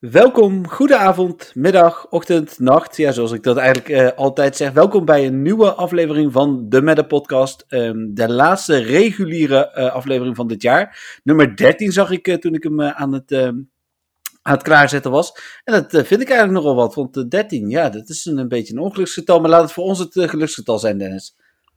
Welkom, goedenavond, middag, ochtend, nacht. Ja, zoals ik dat eigenlijk uh, altijd zeg. Welkom bij een nieuwe aflevering van de Meta Podcast. Um, de laatste reguliere uh, aflevering van dit jaar. Nummer 13 zag ik uh, toen ik hem aan, het, ehm, aan het klaarzetten was. En dat vind ik eigenlijk nogal wat. Want 13, ja, dat is een, een, beetje een ongeluksgetal. Maar laat het voor ons het geluksgetal zijn, Dennis.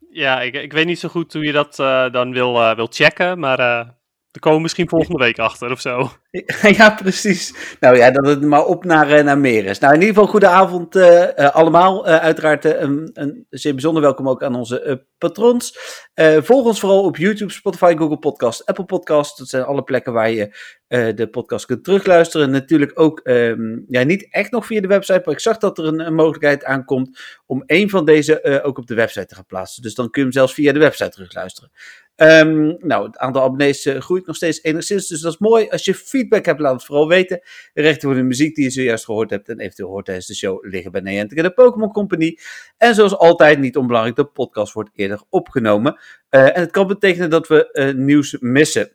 Ja, ik, ik weet niet zo goed hoe je dat dan wil, wil checken. Maar er komen misschien volgende week achter of zo. Ja, precies. Nou ja, dat het maar op naar, eh, naar meer is. Nou, in ieder geval, goedenavond uh, uh, allemaal. Uh, uiteraard een, een zeer bijzonder welkom ook aan onze patrons. volg ons vooral op YouTube, Spotify, Google Podcast, Apple Podcast. Dat zijn alle plekken waar je de podcast kunt terugluisteren. Natuurlijk ook, um, ja, niet echt nog via de website, maar ik zag dat er een, een mogelijkheid aankomt om een van deze ook op de website te gaan plaatsen. Dus dan kun je hem zelfs via de website terugluisteren. Um, nou, het aantal abonnees uh, groeit nog steeds enigszins, dus dat is mooi. Als je feedback hebt, laat het vooral weten. De rechten voor de muziek die je zojuist gehoord hebt en eventueel hoort tijdens de show liggen bij Niantic en de Pokémon Company. En zoals altijd, niet onbelangrijk, de podcast wordt eerder opgenomen. Uh, en het kan betekenen dat we uh, nieuws missen.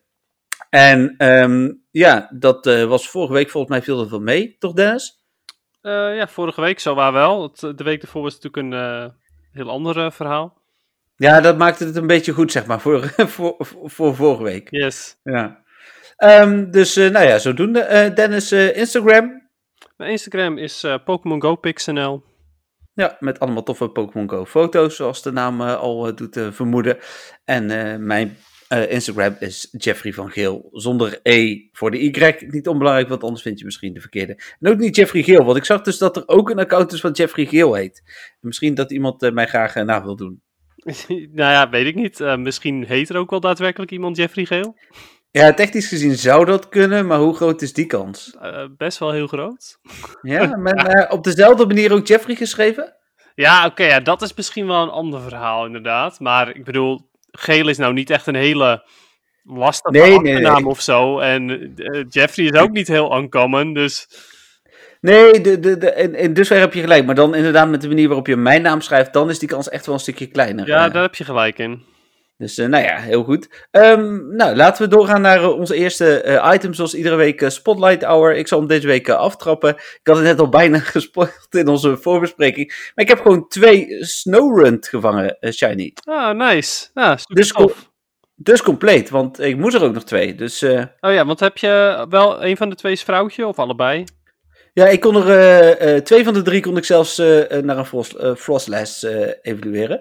En um, ja, dat was vorige week volgens mij viel dat wel mee, toch Dennis? ja, vorige week zo waar wel. De week ervoor was natuurlijk een heel ander verhaal. Ja, dat maakte het een beetje goed, zeg maar, voor, voor, voor vorige week. Yes. Ja. Um, dus, uh, nou ja, zodoende. Uh, Dennis, uh, Instagram? Mijn Instagram is Pokémon Go Pixnl. Ja, met allemaal toffe Pokémon Go foto's, zoals de naam al doet vermoeden. En mijn Instagram is Jeffrey van Geel, zonder E voor de Y. Niet onbelangrijk, want anders vind je misschien de verkeerde. En ook niet Jeffrey Geel, want ik zag dus dat er ook een account is van Jeffrey Geel heet. misschien dat iemand mij graag na wil doen. nou ja, weet ik niet. Uh, misschien heet er ook wel daadwerkelijk iemand Jeffrey Geel. Ja, technisch gezien zou dat kunnen, maar hoe groot is die kans? Uh, best wel heel groot. Ja, maar uh, op dezelfde manier ook Jeffrey geschreven? Ja, oké, okay, ja, dat is misschien wel een ander verhaal inderdaad. Maar ik bedoel, Geel is nou niet echt een hele lastige nee, achternaam nee, nee. of zo. En Jeffrey is ook niet heel uncommon, dus... Nee, de, de, de, in, in dusver heb je gelijk. Maar dan inderdaad met de manier waarop je mijn naam schrijft, dan is die kans echt wel een stukje kleiner. Ja, daar heb je gelijk in. Dus uh, nou ja, heel goed. Um, nou, laten we doorgaan naar uh, onze eerste uh, item, zoals iedere week Spotlight Hour. Ik zal hem deze week aftrappen. Ik had het net al bijna gespoild in onze voorbespreking. Maar ik heb gewoon twee Snowrun gevangen, Shiny. Ah, nice. Ja, dus, com dus compleet, want ik moest er ook nog twee. Dus, oh ja, want heb je wel een van de twee is vrouwtje of allebei? Ja, ik kon er uh, uh, twee van de drie kon ik zelfs uh, naar een frost, frostlijst evalueren.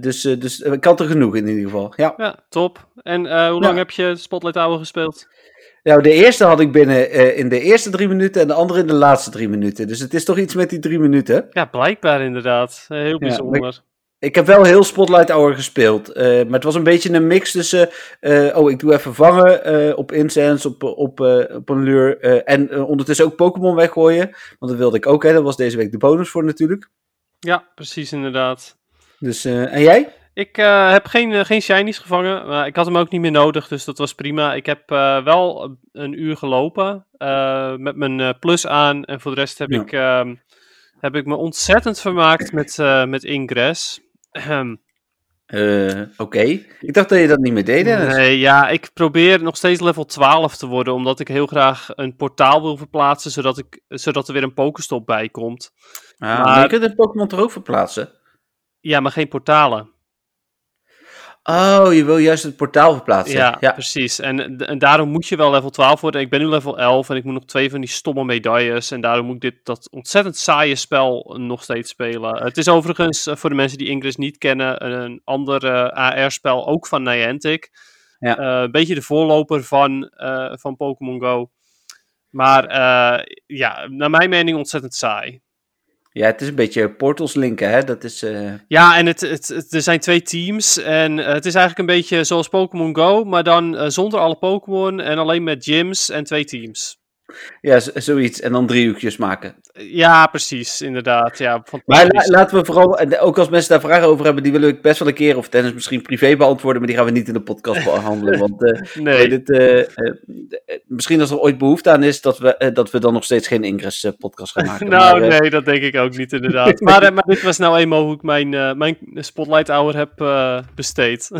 dus, dus ik had er genoeg in ieder geval. Ja, ja top. En hoe lang ja. heb je Spotlight Hour gespeeld? Nou, de eerste had ik binnen in de eerste drie minuten en de andere in de laatste drie minuten. Dus het is toch iets met die drie minuten. Ja, blijkbaar inderdaad. Heel bijzonder. Ja, ik heb wel heel Spotlight Hour gespeeld. Uh, maar het was een beetje een mix tussen. Uh, oh, ik doe even vangen uh, op incense, op, op, op een lure. en ondertussen ook Pokémon weggooien. Want dat wilde ik ook, hè. Dat was deze week de bonus voor natuurlijk. Ja, precies, inderdaad. Dus, en jij? Ik heb geen, geen shinies gevangen. Maar ik had hem ook niet meer nodig, dus dat was prima. Ik heb wel een uur gelopen. met mijn plus aan. En voor de rest heb ja. ik. Ehm, heb ik me ontzettend vermaakt met, met Ingress. Uh, Oké. Ik dacht dat je dat niet meer deed. Dennis. Nee, ja, ik probeer nog steeds level 12 te worden, omdat ik heel graag een portaal wil verplaatsen, zodat, ik, zodat er weer een Pokestop bij komt. Ah, maar je kunt een Pokémon toch ook verplaatsen? Ja, maar geen portalen. Oh, je wil juist het portaal verplaatsen. Ja, ja. precies. En, en daarom moet je wel level 12 worden. Ik ben nu level 11 en ik moet nog twee van die stomme medailles. En daarom moet ik dit, dat ontzettend saaie spel nog steeds spelen. Het is overigens, eh, voor de mensen die Ingress niet kennen, een ander uh, AR-spel, ook van Niantic. Ja. Uh, een beetje de voorloper van, uh, van Pokémon Go. Maar ja, naar mijn mening ontzettend saai. Ja, het is een beetje portals linken, hè? Dat is, uh... Ja, en het, het, er zijn twee teams. En uh, het is eigenlijk een beetje zoals Pokémon Go, maar dan uh, zonder alle Pokémon en alleen met gyms en twee teams. Ja, zoiets. En dan drie uurtjes maken. Ja, precies, inderdaad. Ja, maar la laten we vooral, ook als mensen daar vragen over hebben, die willen ik best wel een keer, of Dennis misschien privé beantwoorden, maar die gaan we niet in de podcast behandelen. want uh, nee. Dit, uh, uh, misschien als er ooit behoefte aan is, dat we, dat we dan nog steeds geen Ingress podcast gaan maken. nou, maar, nee, dat denk ik ook niet inderdaad. maar, maar dit was nou eenmaal hoe ik mijn, mijn Spotlight Hour heb besteed.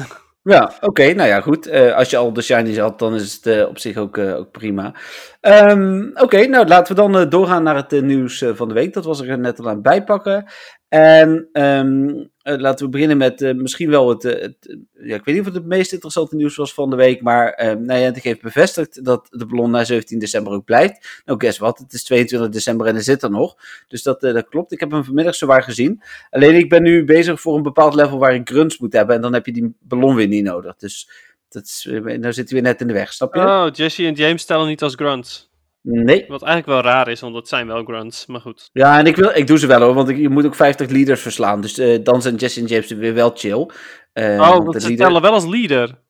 Ja, oké. nou ja, goed. Uh, als je al de shinies had, dan is het uh, op zich ook, uh, ook prima. Um, oké, nou laten we dan doorgaan naar het nieuws van de week. Dat was er net al aan bijpakken. En um, laten we beginnen met misschien wel het, het, ja, ik weet niet of het het meest interessante nieuws was van de week, maar uh, Niantic heeft bevestigd dat de ballon na 17 december ook blijft. Nou, guess wat, het is 22 december en hij zit er nog. Dus dat, dat klopt. Ik heb hem vanmiddag zowaar gezien. Alleen ik ben nu bezig voor een bepaald level waar ik grunts moet hebben en dan heb je die ballon weer niet nodig. Dus dat is, nou zit hij weer net in de weg, snap je? Oh, Jesse en James stellen niet als grunts. Nee. Wat eigenlijk wel raar is, want dat zijn wel grunts, maar goed. Ja, en ik, wil, ik doe ze wel hoor, want ik, je moet ook 50 leaders verslaan. Dus uh, dan zijn Jesse en James weer wel chill. Uh, oh, want ze leader... tellen wel als leader.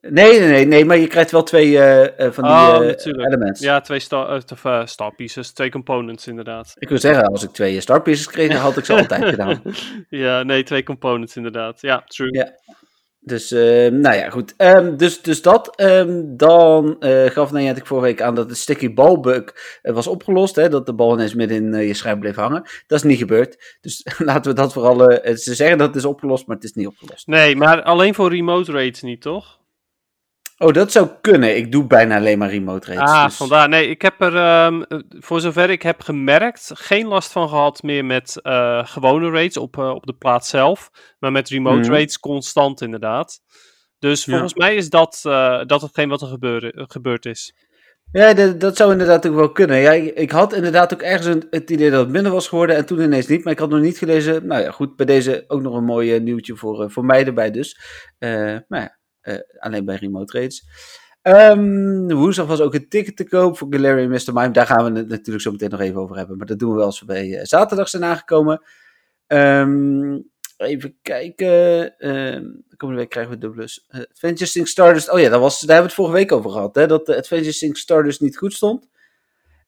Nee, nee, nee, nee, maar je krijgt wel twee uh, van die oh, elements. Ja, twee star, uh, star pieces, twee components inderdaad. Ik wil zeggen, als ik twee star pieces kreeg, dan had ik ze altijd gedaan. Ja, nee, twee components inderdaad. Ja, true. Ja. Dus, uh, nou ja, goed. Um, dus, dus dat. Um, dan uh, gaf Niantic vorige week aan dat de sticky ball bug uh, was opgelost. Hè, dat de bal ineens midden in je scherm bleef hangen. Dat is niet gebeurd. Dus laten we dat vooral... ze zeggen dat het is opgelost, maar het is niet opgelost. Nee, maar alleen voor remote raids niet, toch? Oh, dat zou kunnen. Ik doe bijna alleen maar remote raids. Ah, dus... vandaar. Nee, ik heb er, um, voor zover ik heb gemerkt, geen last van gehad meer met uh, gewone raids op, uh, op de plaats zelf. Maar met remote mm. raids constant inderdaad. Dus volgens mij is dat, uh, dat hetgeen wat er gebeuren, gebeurd is. Ja, dat, dat zou inderdaad ook wel kunnen. Ja, ik, ik had inderdaad ook ergens een, het idee dat het minder was geworden en toen ineens niet. Maar ik had nog niet gelezen. Nou ja, goed, bij deze ook nog een mooi nieuwtje voor, voor mij erbij dus. maar ja. Uh, alleen bij remote raids. Um, woensdag was ook een ticket te koop voor Galarian Mr. Mime. Daar gaan we het natuurlijk zo meteen nog even over hebben. Maar dat doen we wel als we bij uh, zaterdag zijn aangekomen. Um, even kijken. De komende week krijgen we dubbelus. Uh, Adventure Sync Stardust. Oh ja, dat was, daar hebben we het vorige week over gehad. Hè, dat de Adventure Sync Stardust niet goed stond.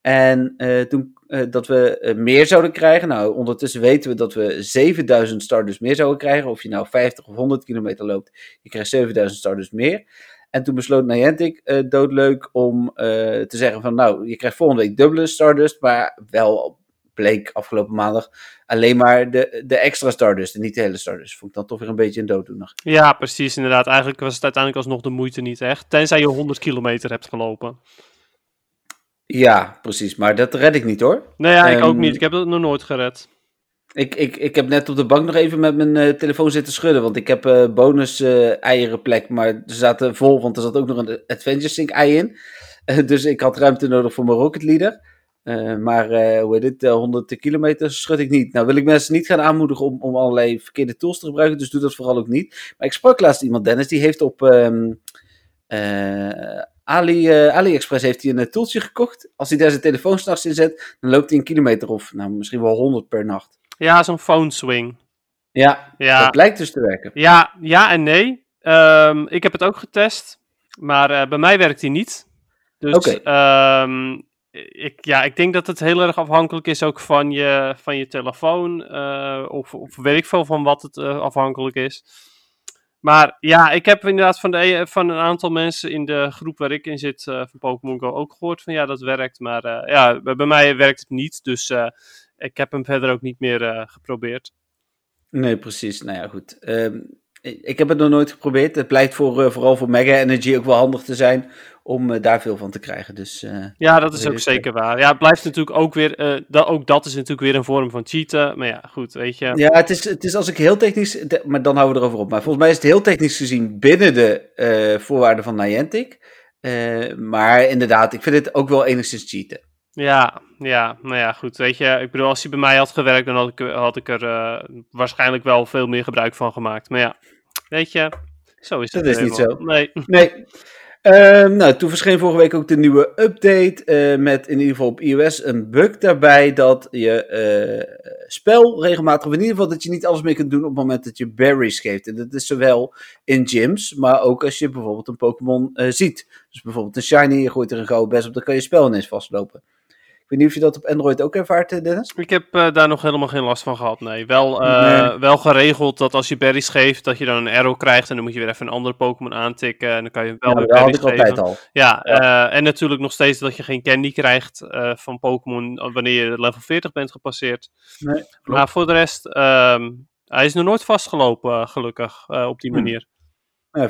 En uh, toen uh, dat we uh, meer zouden krijgen. Nou, ondertussen weten we dat we 7000 Stardust meer zouden krijgen. Of je nou 50 of 100 kilometer loopt, je krijgt 7000 Stardust meer. En toen besloot Niantic doodleuk om te zeggen van nou, je krijgt volgende week dubbele Stardust. Maar wel bleek afgelopen maandag alleen maar de, de extra Stardust en niet de hele Stardust. Vond ik dan toch weer een beetje een dooddoener. Ja, precies inderdaad. Eigenlijk was het uiteindelijk alsnog de moeite niet echt. Tenzij je 100 kilometer hebt gelopen. Ja, precies. Maar dat red ik niet hoor. Nee, ja, ik um, ook niet. Ik heb het nog nooit gered. Ik, ik, ik heb net op de bank nog even met mijn uh, telefoon zitten schudden. Want ik heb uh, bonus uh, eierenplek. Maar ze zaten vol, want er zat ook nog een Adventure Sync ei in. dus ik had ruimte nodig voor mijn Rocket Leader. maar hoe heet het, 100 kilometer schud ik niet. Nou wil ik mensen niet gaan aanmoedigen om, om allerlei verkeerde tools te gebruiken. Dus doe dat vooral ook niet. Maar ik sprak laatst iemand, Dennis, die heeft op... Um, Ali, uh, AliExpress heeft hij een uh, toeltje gekocht. Als hij daar zijn telefoon s'nachts in zet, dan loopt hij een kilometer of nou, misschien wel 100 per nacht. Ja, zo'n phone swing. Ja, ja, dat lijkt dus te werken. Ja, ja en nee. Um, ik heb het ook getest, maar uh, bij mij werkt hij niet. Dus okay. um, ik, ja, ik denk dat het heel erg afhankelijk is ook van je, van je telefoon. of, of weet ik veel van wat het afhankelijk is. Maar ja, ik heb inderdaad van, de, e- van een aantal mensen in de groep waar ik in zit uh, van Pokémon Go ook gehoord van ja, dat werkt. Maar uh, ja, bij mij werkt het niet. Dus uh, ik heb hem verder ook niet meer geprobeerd. Nee, precies. Nou ja, goed. Um, ik heb het nog nooit geprobeerd. Het blijkt voor, vooral voor Mega Energy ook wel handig te zijn om uh, daar veel van te krijgen. Dus, uh, ja, dat is ook zeker waar. Ja, het blijft natuurlijk ook weer, dat, ook dat is natuurlijk weer een vorm van cheaten. Maar ja, goed, weet je. Ja, het is, het is als ik heel technisch, maar dan houden we erover op. Maar volgens mij is het heel technisch gezien binnen de voorwaarden van Niantic. maar inderdaad, ik vind het ook wel enigszins cheaten. Ja, ja, nou ja, goed. Weet je, ik bedoel, als hij bij mij had gewerkt, dan had ik, had ik er waarschijnlijk wel veel meer gebruik van gemaakt. Maar ja, weet je, zo is het. Dat is niet zo. Nee. Nee. Uh, nou, toen verscheen vorige week ook de nieuwe update uh, met in ieder geval op iOS een bug daarbij dat je uh, spel regelmatig, of in ieder geval dat je niet alles meer kunt doen op het moment dat je berries geeft. En dat is zowel in gyms, maar ook als je bijvoorbeeld een Pokémon eh, ziet. Dus bijvoorbeeld een shiny, je gooit er een gouden best op, dan kan je spel ineens vastlopen weet niet of je dat op Android ook ervaart, eh, Dennis? Ik heb uh, daar nog helemaal geen last van gehad, nee. Wel, uh, nee. wel geregeld dat als je berries geeft, dat je dan een arrow krijgt en dan moet je weer even een andere Pokémon aantikken en dan kan je wel ja, dat had ik altijd al. Ja, ja. Uh, en natuurlijk nog steeds dat je geen candy krijgt van Pokémon wanneer je level 40 bent gepasseerd. Nee, maar voor de rest, um, hij is nog nooit vastgelopen, gelukkig, op die manier.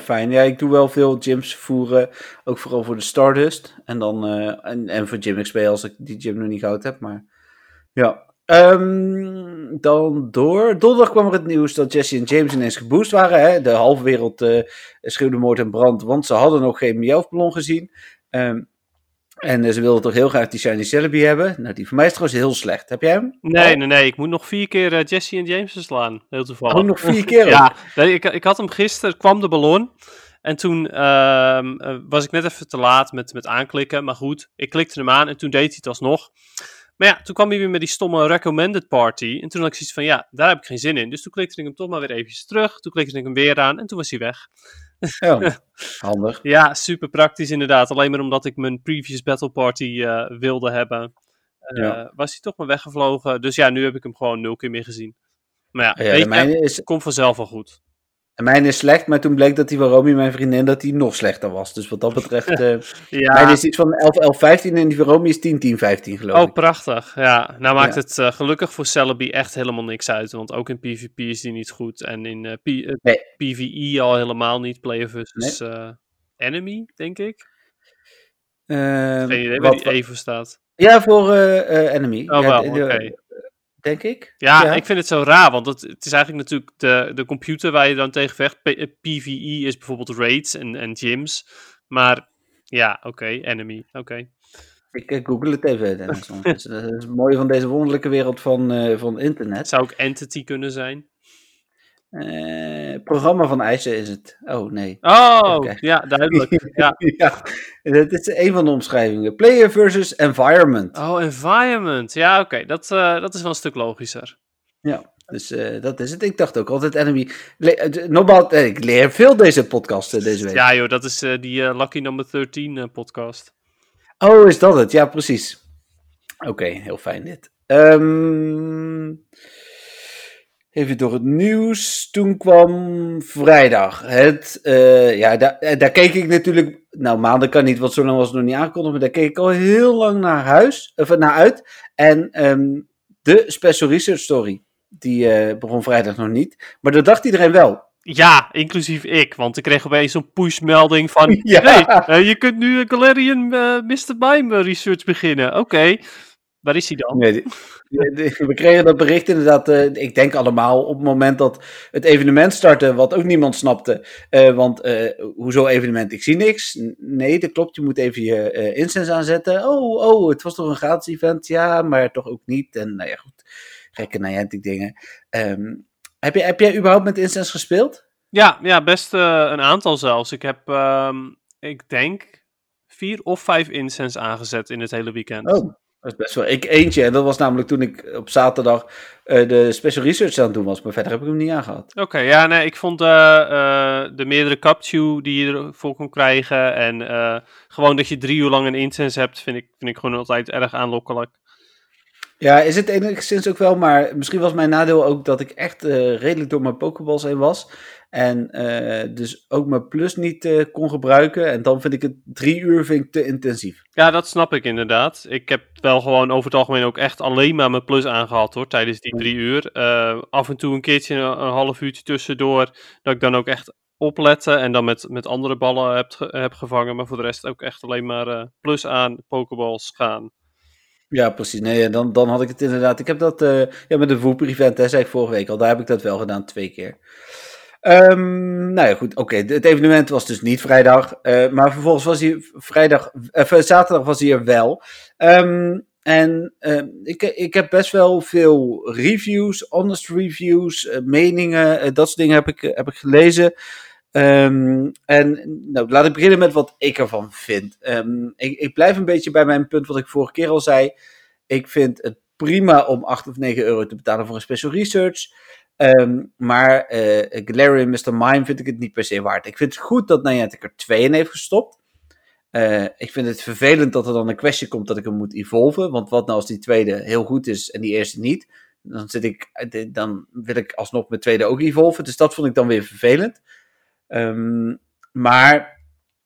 Fijn. Ja, ik doe wel veel gyms voeren, ook vooral voor de Stardust. En, dan, eh, en, en voor Gym XP als ik die gym nog niet goud heb. Maar ja. Ehm, dan door. Donderdag kwam er het nieuws dat Jesse en James ineens geboost waren. Hè? De halve wereld uh, schreeuwde moord en brand, want ze hadden nog geen Meowth-ballon gezien. Um, en ze wilden toch heel graag die Shiny Celebi hebben. Nou, die voor mij is trouwens heel slecht. Heb jij hem? Nee, oh. nee, nee. Ik moet nog vier keer uh, Jesse en James slaan. Heel toevallig. Oh, nog vier keer? ja, nee, ik, ik had hem gisteren, kwam de ballon. En toen uh, was ik net even te laat met, met aanklikken. Maar goed, ik klikte hem aan en toen deed hij het alsnog. Maar ja, toen kwam hij weer met die stomme recommended party. En toen had ik zoiets van, ja, daar heb ik geen zin in. Dus toen klikte ik hem toch maar weer eventjes terug. Toen klikte ik hem weer aan en toen was hij weg. Ja, handig. ja, super praktisch inderdaad. Alleen maar omdat ik mijn previous battle party uh, wilde hebben, uh, ja. was hij toch maar weggevlogen. Dus ja, nu heb ik hem gewoon nul keer meer gezien. Maar ja, ja weet je, is... komt vanzelf wel goed. En mijn is slecht, maar toen bleek dat die van Romy, mijn vriendin, dat die nog slechter was. Dus wat dat betreft, uh, ja. mijn is iets van 11, 11, 15 en die van Romy is 10, 10, 15 geloof oh, ik. Oh, prachtig. Ja, nou maakt ja. het uh, gelukkig voor Celebi echt helemaal niks uit. Want ook in PvP is die niet goed. En in uh, P nee. PvE al helemaal niet. Player versus nee. Enemy, denk ik. Geen idee waar die even staat. Ja, voor Enemy. Oh, ja, wel, oké. Okay denk ik. Ja, ja, ik vind het zo raar, want het, het, is eigenlijk natuurlijk de, de computer waar je dan tegen vecht. P PvE is bijvoorbeeld raids en, en gyms. Maar ja, oké, okay, enemy, oké. Okay. Ik uh, google het even, dat, is, dat is het mooie van deze wonderlijke wereld van, uh, van internet. Het zou ook Entity kunnen zijn. Uh, programma van eisen is het. Oh, nee. Oh, ja, duidelijk. ja. ja, dit is een van de omschrijvingen. Player versus environment. Oh, environment. Ja, oké. Okay. Dat, uh, dat is wel een stuk logischer. Ja, dus uh, dat is het. Ik dacht ook altijd enemy. Le Normaal, ik leer veel deze podcast deze week. Ja, joh, dat is die Lucky Number 13 podcast. Oh, is dat het? Ja, precies. Oké, okay, heel fijn dit. Um... Even door het nieuws. Toen kwam vrijdag. Het, uh, ja, daar, daar keek ik natuurlijk. Nou, maanden kan niet, want zo lang was het nog niet aangekondigd. Maar daar keek ik al heel lang naar huis. Of naar uit. En um, de Special Research Story. Die uh, begon vrijdag nog niet. Maar dat dacht iedereen wel. Ja, inclusief ik. Want ik kreeg opeens een pushmelding van... ja. Hey, uh, je kunt nu Galarian Mr. Mime research beginnen. Oké. Okay. Waar is hij dan? Nee, die, die, we kregen dat bericht inderdaad, uh, ik denk allemaal, op het moment dat het evenement startte, wat ook niemand snapte. Uh, want uh, hoezo evenement? Ik zie niks. Nee, dat klopt. Je moet even je incense aanzetten. Oh, oh, het was toch een gratis event? Ja, maar toch ook niet. En nou ja, goed. Gekke Niantic dingen. Um, heb, je, heb jij überhaupt met incense gespeeld? Ja, ja best een aantal zelfs. Ik heb, um, ik denk, vier of vijf incense aangezet in het hele weekend. Oh. Dat is best wel. Ik eentje, en dat was namelijk toen ik op zaterdag uh, de special research aan het doen was. Maar verder heb ik hem niet aangehad. Oké, okay, ja, nee, ik vond uh, uh, de meerdere captue die je ervoor kon krijgen. En gewoon dat je drie uur lang een incense hebt, vind ik, vind ik gewoon altijd erg aanlokkelijk. Ja, is het enigszins ook wel, maar misschien was mijn nadeel ook dat ik echt redelijk door mijn pokeballs heen was. En uh, dus ook mijn plus niet uh, kon gebruiken. En dan vind ik het drie uur vind ik te intensief. Ja, dat snap ik inderdaad. Ik heb wel gewoon over het algemeen ook echt alleen maar mijn plus aangehad hoor, tijdens die drie uur. Uh, af en toe een keertje een, een, half uurtje tussendoor. Dat ik dan ook echt opletten en dan met, met andere ballen heb, heb gevangen. Maar voor de rest ook echt alleen maar plus aan pokeballs gaan. Ja, precies. Nee, dan, dan had ik het inderdaad. Ik heb dat ja, met de Voeper event, hè, zei ik vorige week al. Daar heb ik dat wel gedaan, twee keer. Um, nou ja, goed. Oké, het evenement was dus niet vrijdag. Uh, maar vervolgens was hij vrijdag, uh, zaterdag was hij er wel. Um, en uh, ik, ik heb best wel veel reviews, honest reviews, uh, meningen, dat soort dingen heb ik, heb ik gelezen. En nou, laat ik beginnen met wat ik ervan vind. Ik, ik blijf een beetje bij mijn punt wat ik vorige keer al zei. Ik vind het prima om 8 of 9 euro te betalen voor een special research. Um, maar uh, Galarian Mr. Mime vind ik het niet per se waard. Ik vind het goed dat Niantic er twee in heeft gestopt. Uh, ik vind het vervelend dat er dan een kwestie komt dat ik hem moet evolven. Want wat nou als die tweede heel goed is en die eerste niet? Dan, zit ik, dan wil ik alsnog mijn tweede ook evolven. Dus dat vond ik dan weer vervelend. Um, maar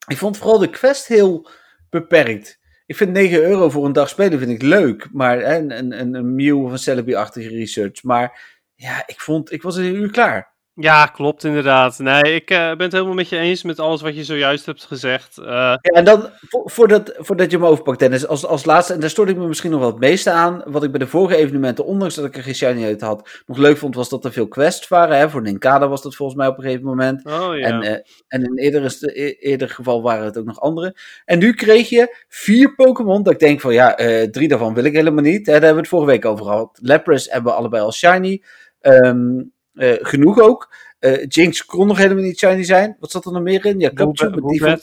ik vond vooral de quest heel beperkt. Ik vind 9 euro voor een dag spelen vind ik leuk. Maar een, een, een Mew of een Celebi-achtige research. Maar ja, ik vond, ik was een uur klaar. Ja, klopt inderdaad. Nee, ik uh, ben het helemaal met je eens met alles wat je zojuist hebt gezegd. Uh... Ja, en dan, vo voordat, voordat je me overpakt, Dennis, als, als laatste, en daar stoorde ik me misschien nog wel het meeste aan, wat ik bij de vorige evenementen, ondanks dat ik er geen shiny uit had, nog leuk vond, was dat er veel quests waren. Hè? Voor Ninkada was dat volgens mij op een gegeven moment. Oh, ja. en, uh, en in eerder, e-, eerder geval waren het ook nog andere. En nu kreeg je vier Pokémon, dat ik denk van ja, drie daarvan wil ik helemaal niet. Hè? Daar hebben we het vorige week over gehad. Lapras hebben we allebei al shiny. Um, genoeg ook. Uh, Jinx kon nog helemaal niet shiny zijn. Wat zat er nog meer in? Ja, Capture.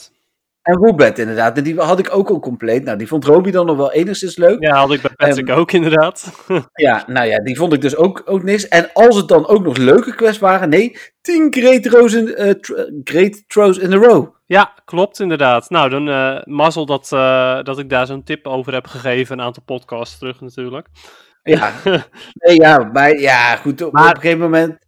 En Woobet inderdaad. En die had ik ook al compleet. Nou, die vond Roby dan nog wel enigszins leuk. Ja, had ik bij Patrick um, ook inderdaad. ja, nou ja, die vond ik dus ook, ook niks. En als het dan ook nog leuke quests waren, nee, 10 great, in, uh, great throws in a row. Ja, klopt inderdaad. Nou, dan uh, mazzel dat, uh, dat ik daar zo'n tip over heb gegeven, een aantal podcasts terug natuurlijk. Ja, nee, ja, maar ja, goed, op, maar, op een gegeven moment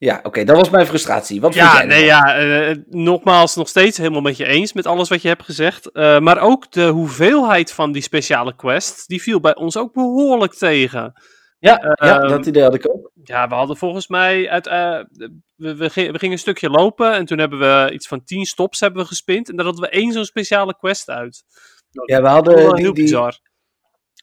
ja, oké, okay, dat was mijn frustratie. Wat ja, nee, ja, uh, nogmaals, nog steeds helemaal met je eens met alles wat je hebt gezegd. Uh, maar ook de hoeveelheid van die speciale quests, die viel bij ons ook behoorlijk tegen. Ja, uh, ja dat idee had ik ook. Ja, we hadden volgens mij, uit, we, we, we, gingen een stukje lopen en toen hebben we iets van 10 stops hebben we gespind. En daar hadden we één zo'n speciale quest uit. Ja, we hadden heel die, bizar die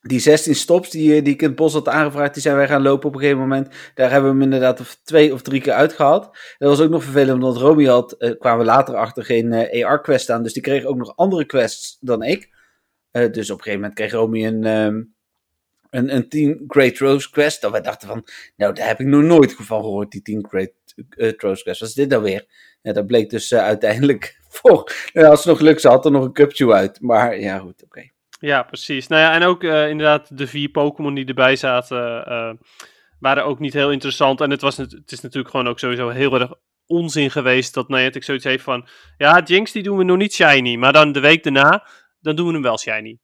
16 stops die, eh, die het bos had aangevraagd, die zijn wij gaan lopen op een gegeven moment. Daar hebben we hem inderdaad twee of drie keer uitgehaald. Dat was ook nog vervelend, omdat Romy had, uh, kwamen we later achter, geen eh, AR-quest aan. Dus die kreeg ook nog andere quests dan ik. Dus op een gegeven moment kreeg Romy een, um, een, een Team Great Rose quest. Dat wij dachten van, nou daar heb ik nog nooit van gehoord, die Team Great Rose quest. Wat is dit nou weer? Ja, dat bleek dus uiteindelijk voor, als het nog geluk had er nog een Cupchew uit. Maar ja, goed, oké. Ja, precies. Nou ja, en ook uh, inderdaad de vier Pokémon die erbij zaten, uh, waren ook niet heel interessant. En het, was, het is natuurlijk gewoon ook sowieso heel erg onzin geweest dat Niantic zoiets heeft van... Ja, Jinx die doen we nog niet shiny, maar dan de week daarna, dan doen we hem wel shiny.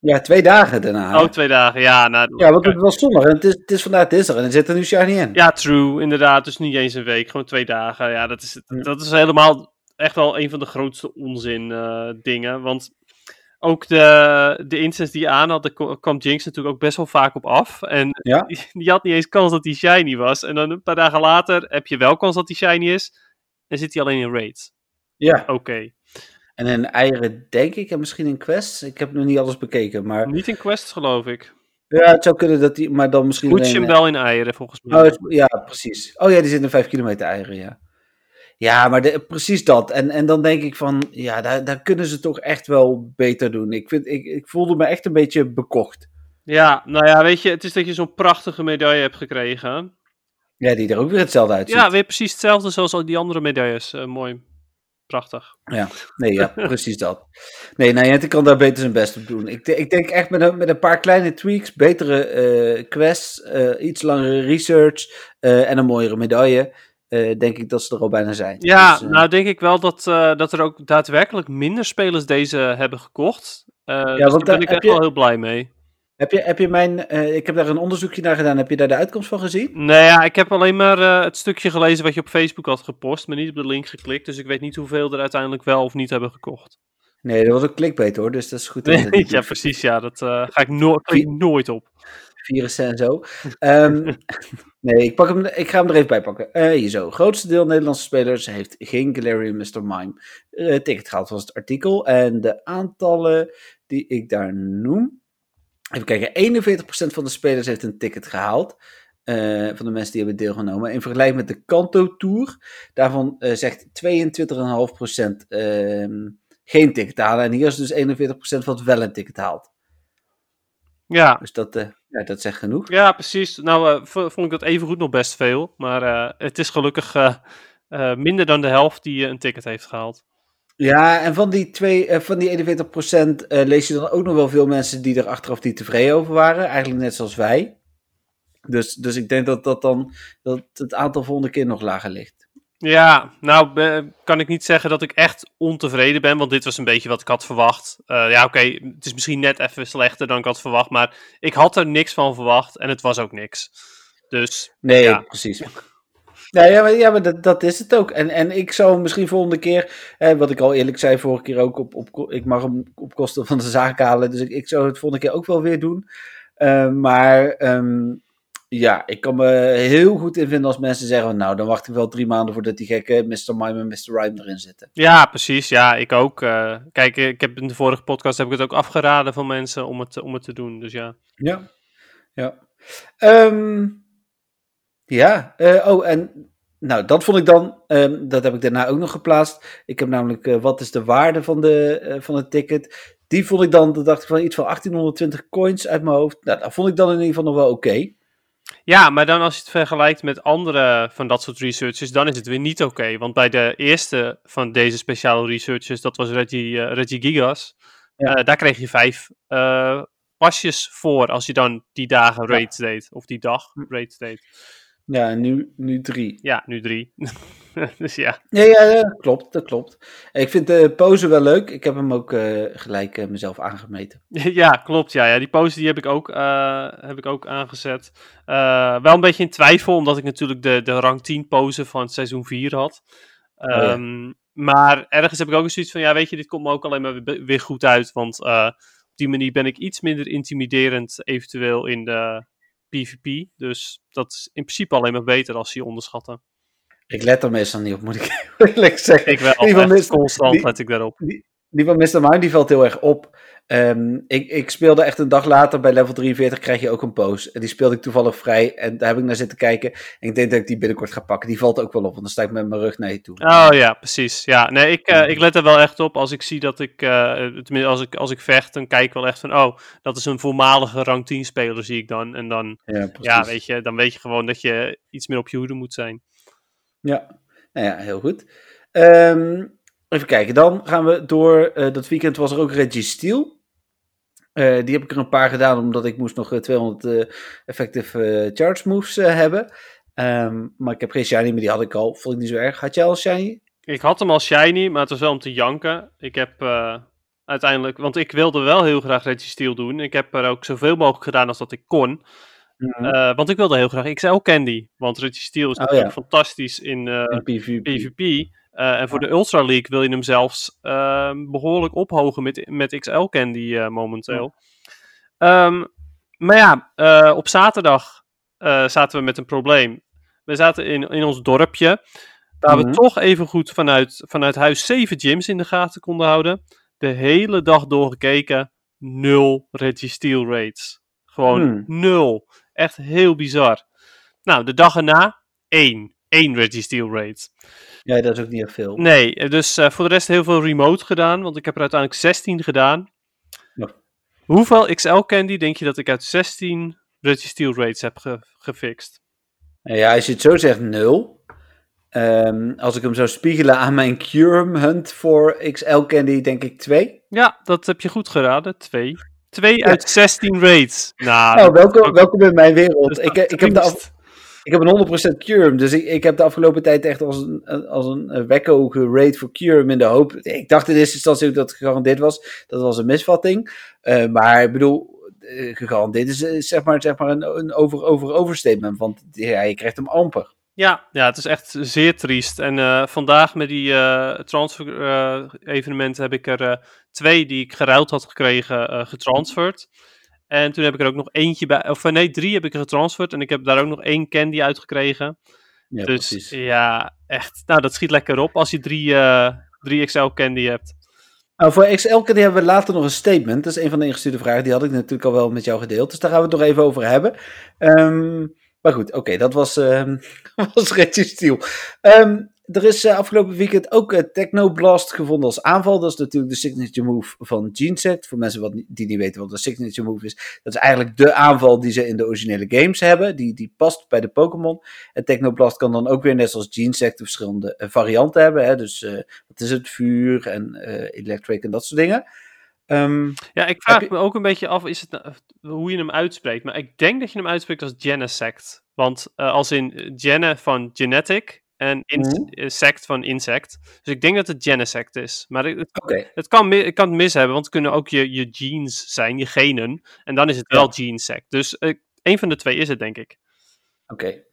Ja, twee dagen daarna. Oh, twee dagen, ja. Nou, ja, want het was zondag en het is, het is vandaag dinsdag en er zit er nu shiny in. Ja, true, inderdaad. Dus niet eens een week, gewoon twee dagen. Ja, dat is, dat is helemaal echt wel een van de grootste onzin uh, dingen. Want ook de, de instance die je aan had, daar kwam Jinx natuurlijk ook best wel vaak op af. En ja? die, die, had niet eens kans dat hij shiny was. En dan een paar dagen later heb je wel kans dat hij shiny is. En zit hij alleen in raids. Ja. Oké. En in eieren denk ik, en misschien in quests. Ik heb nog niet alles bekeken, maar... Niet in quests, geloof ik. Ja, het zou kunnen dat hij, maar dan misschien... Moet je hem wel in eieren, volgens mij. Oh, ja, precies. Oh ja, die zit in 5 kilometer eieren, ja. Ja, maar de, precies dat. En, en dan denk ik van, ja, daar, daar kunnen ze toch echt wel beter doen. Ik, vind, ik, ik voelde me echt een beetje bekocht. Ja, nou ja, weet je, het is dat je zo'n prachtige medaille hebt gekregen. Ja, die er ook weer hetzelfde uitziet. Ja, weer precies hetzelfde zoals al die andere medailles. Uh, mooi. Prachtig. Ja, nee, ja, precies dat. Nee, Niantic kan daar beter zijn best op doen. Ik, ik denk echt met een, met een paar kleine tweaks, betere uh, quests, uh, iets langere research en een mooiere medaille uh, denk ik dat ze er al bijna zijn. Ja, dus, uh, nou denk ik wel dat, uh, dat er ook daadwerkelijk minder spelers deze hebben gekocht. ja, dus daar ben ik echt je, wel heel blij mee. Heb je, heb je mijn, ik heb daar een onderzoekje naar gedaan, heb je daar de uitkomst van gezien? Nee, ja, ik heb alleen maar het stukje gelezen wat je op Facebook had gepost, maar niet op de link geklikt. Dus ik weet niet hoeveel er uiteindelijk wel of niet hebben gekocht. Nee, dat was ook clickbait hoor, dus dat is goed. Nee, ja, precies, ja, dat ga ik no nooit op virussen en zo. Um, nee, ik, pak hem, ik ga hem er even bij pakken. Uh, zo. Grootste deel Nederlandse spelers heeft geen Galarian Mr. Mime uh, ticket gehaald, was het artikel. En de aantallen die ik daar noem. Even kijken, 41% van de spelers heeft een ticket gehaald. Uh, van de mensen die hebben deelgenomen. In vergelijking met de Kanto Tour. Daarvan zegt 22,5% uh, geen ticket halen. En hier is dus 41% wat wel een ticket haalt. Ja. Dus dat, uh, ja, dat zegt genoeg. Ja, precies. Nou, uh, vond ik dat even goed nog best veel. Maar uh, het is gelukkig minder dan de helft die een ticket heeft gehaald. Ja, en van die, twee, van die 41% lees je dan ook nog wel veel mensen die er achteraf niet tevreden over waren. Eigenlijk net zoals wij. Dus, dus ik denk dat, dat dan dat het aantal volgende keer nog lager ligt. Ja, nou kan ik niet zeggen dat ik echt ontevreden ben, want dit was een beetje wat ik had verwacht. Uh, ja, oké, okay, het is misschien net even slechter dan ik had verwacht, maar ik had er niks van verwacht en het was ook niks. Dus. Nee, ja. precies. Ja, ja, maar, ja, maar dat, dat is het ook. En, en ik zou misschien volgende keer, eh, wat ik al eerlijk zei vorige keer ook, op, op, ik mag hem op kosten van de zaak halen. Dus ik, ik zou het volgende keer ook wel weer doen. Uh, maar um, Ja, ik kan me heel goed in vinden als mensen zeggen, nou, dan wacht ik wel drie maanden voordat die gekke Mr. Mime en Mr. Rhyme erin zitten. Ja, precies. Ja, ik ook. Uh, kijk, ik heb in de vorige podcast heb ik het ook afgeraden van mensen om het, om het te doen, dus ja. Ja, ja. Um, ja, uh, oh, en nou, dat vond ik dan, um, dat heb ik daarna ook nog geplaatst. Ik heb namelijk, uh, wat is de waarde van, de, van het ticket? Die vond ik dan, dat dacht ik van iets van 1820 coins uit mijn hoofd. Nou, dat vond ik dan in ieder geval nog wel oké. Okay. Ja, maar dan als je het vergelijkt met andere van dat soort researches, dan is het weer niet oké. Okay. Want bij de eerste van deze speciale researches, dat was Reggie, uh, Reggie Gigas, ja. uh, daar kreeg je vijf uh, pasjes voor als je dan die dagen ja. deed. Of die dag raids deed. Ja, nu, nu drie. Ja, nu drie. dus ja. Ja, ja, ja, klopt, dat klopt. Ik vind de pose wel leuk. Ik heb hem ook uh, gelijk uh, mezelf aangemeten. ja, klopt. Ja, ja. die pose die heb ik ook, uh, heb ik ook aangezet. wel een beetje in twijfel, omdat ik natuurlijk de, de rang 10 pose van seizoen 4 had. Um, oh, ja. Ehm, maar ergens heb ik ook een zoiets van, ja, weet je, dit komt me ook alleen maar weer goed uit. Want op die manier ben ik iets minder intimiderend eventueel in de PvP. Dus dat is in principe alleen maar beter als je onderschatten. Ik let er meestal niet op, moet ik eerlijk zeggen. Ik wel, die van Mr. constant die, let ik daarop. Die, die van Mr. Mime, die valt heel erg op. Um, ik, ik speelde echt een dag later, bij level 43 krijg je ook een pose. En die speelde ik toevallig vrij en daar heb ik naar zitten kijken. En ik denk dat ik die binnenkort ga pakken. Die valt ook wel op, want dan sta ik met mijn rug naar je toe. Oh ja, precies. Ja, nee, ik, uh, ik let er wel echt op. Als ik zie dat ik, uh, tenminste als ik, als ik vecht, dan kijk ik wel echt van, oh, dat is een voormalige rang 10 speler, zie ik dan. En dan, ja, ja, weet je, dan weet je gewoon dat je iets meer op je hoede moet zijn. Ja, nou ja, heel goed. Um, even kijken, dan gaan we door. Uh, dat weekend was er ook Reggie Steel. Uh, die heb ik er een paar gedaan, omdat ik moest nog 200 uh, effective charge moves hebben. Um, maar ik heb geen shiny, maar die had ik al. Vond ik niet zo erg. Had jij al shiny? Ik had hem al shiny, maar het was wel om te janken. Ik heb uiteindelijk, want ik wilde wel heel graag Reggie Steel doen. Ik heb er ook zoveel mogelijk gedaan als dat ik kon. Mm -hmm. want ik wilde heel graag XL Candy. Want Reggie Steel is oh, natuurlijk ja. fantastisch in, in PvP. PvP. Uh, en voor de Ultra League wil je hem zelfs uh, behoorlijk ophogen met, met XL Candy momenteel. Ja. Um, maar ja, op zaterdag zaten we met een probleem. We zaten in, in ons dorpje, waar mm -hmm. we toch even goed vanuit, vanuit huis zeven gyms in de gaten konden houden. De hele dag doorgekeken, nul Reggie Steel rates. Gewoon mm. nul. Echt heel bizar. Nou, de dag erna, één. Eén Reggie Steel rate. Ja, dat is ook niet echt veel. Nee, dus uh, voor de rest heel veel remote gedaan, want ik heb er uiteindelijk 16 gedaan. Ja. Hoeveel XL candy denk je dat ik uit 16 Reggie Steel rates heb ge gefixt? Ja, als je het zo zegt, nul. Um, als ik hem zou spiegelen aan mijn Cure Hunt voor XL Candy, denk ik 2. Ja, dat heb je goed geraden. 2. 2 uit 16 raids. Nou, nou welkom, welkom in mijn wereld. Ik, ik heb de af, ik heb een 100% Curum, dus ik, ik heb de afgelopen tijd echt als een, als een wekko gerate voor Curum in de hoop. Ik dacht in eerste instantie dat het gegarandeerd was. Dat was een misvatting. Uh, maar ik bedoel, uh, gegarandeerd is zeg maar, zeg maar een, een over, over overstatement, want ja, je krijgt hem amper. Ja, ja, het is echt zeer triest. En uh, vandaag met die uh, transfer-evenementen heb ik er twee die ik geruild had gekregen getransferd. En toen heb ik er ook nog eentje bij, of nee, drie heb ik er getransferd. En ik heb daar ook nog één candy uitgekregen. Ja, dus precies. ja, echt. Nou, dat schiet lekker op als je drie, drie XL candy hebt. Nou, voor XL candy hebben we later nog een statement. Dat is een van de ingestuurde vragen. Die had ik natuurlijk al wel met jou gedeeld. Dus daar gaan we het nog even over hebben. Um, maar goed, oké, dat was, um, was Reggie Steel. Um, er is uh, afgelopen weekend ook uh, Technoblast gevonden als aanval. Dat is natuurlijk de signature move van Genesect. Voor mensen wat, die niet weten wat een signature move is. Dat is eigenlijk de aanval die ze in de originele games hebben. Die, die past bij de Pokémon. En Technoblast kan dan ook weer net zoals Genesect verschillende uh, varianten hebben. Hè? Dus wat is het? Vuur en electric en dat soort dingen. Um, ja, ik vraag je... me ook een beetje af is het, nou, hoe je hem uitspreekt. Maar ik denk dat je hem uitspreekt als Genesect. Want als in Gene van Genetic en insect mm. van insect. Dus ik denk dat het Genesect is. Maar het, okay. het kan, ik kan het mis hebben, want het kunnen ook je, je genes zijn, je genen. En dan is het wel ja. Genesect. Dus uh, een van de twee is het, denk ik. Oké. Okay.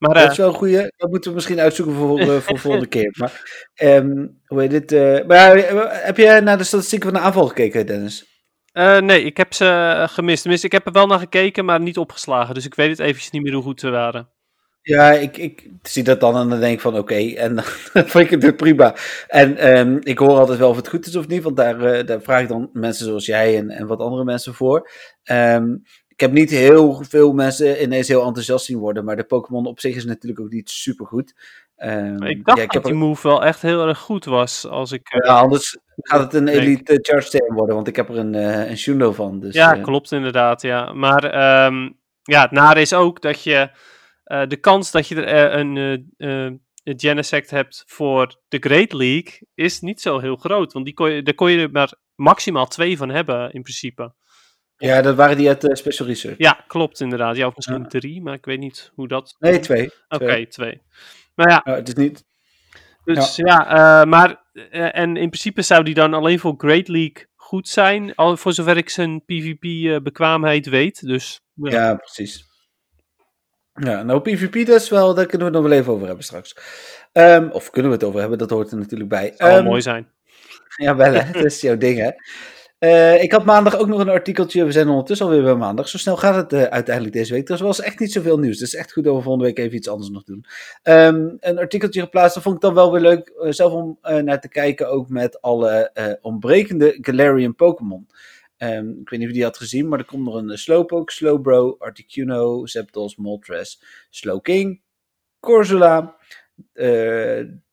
Maar, dat is wel een goede. Dat moeten we misschien uitzoeken voor, uh, voor volgende keer. Maar um, hoe heet dit? Uh, maar heb je naar de statistieken van de aanval gekeken, Dennis? Uh, nee, ik heb ze gemist. Tenminste, ik heb er wel naar gekeken, maar niet opgeslagen. Dus ik weet het eventjes niet meer hoe goed ze waren. Ja, ik, ik zie dat dan en dan denk ik van oké, en dan vind ik het weer prima. En um, ik hoor altijd wel of het goed is of niet, want daar, uh, daar vraag ik dan mensen zoals jij en, en wat andere mensen voor. Um, ik heb niet heel veel mensen ineens heel enthousiast zien worden, maar de Pokémon op zich is natuurlijk ook niet super goed. Um, ik dacht ja, ik dat die move wel echt heel erg goed was. Als ik, ja, anders gaat het een Elite Charge Stone worden, want ik heb er een, uh, een Shundo van. Dus, ja, uh, klopt inderdaad, ja. Maar um, ja, het nare is ook dat je de kans dat je er een, een Genesect hebt voor de Great League is niet zo heel groot. Want die kon je, daar kon je er maar maximaal twee van hebben, in principe. Ja, dat waren die uit uh, Special Research. Ja, klopt inderdaad. Ja, of misschien ja. drie, maar ik weet niet hoe dat... Nee, twee. Oké, twee. twee. Maar ja. Het is niet... Dus ja, ja uh, maar... Uh, en in principe zou die dan alleen voor Great League goed zijn, al voor zover ik zijn PvP-bekwaamheid weet. Dus, ja. ja, precies. Ja, nou PvP is wel, daar kunnen we het nog wel even over hebben straks. Um, of kunnen we het over hebben, dat hoort er natuurlijk bij. Dat zou um, mooi zijn. Ja, wel hè, dat is jouw ding hè. Uh, ik had maandag ook nog een artikeltje. We zijn ondertussen alweer bij maandag. Zo snel gaat het uh, uiteindelijk deze week. Er was echt niet zoveel nieuws. Dus echt goed over volgende week even iets anders nog doen. Um, een artikeltje geplaatst. Dat vond ik dan wel weer leuk. Uh, zelf om naar te kijken. Ook met alle ontbrekende Galarian Pokémon. Um, ik weet niet of je die had gezien. Maar er komt nog een Slowpoke, Slowbro, Articuno, Zapdos, Moltres, Slowking, Corsola.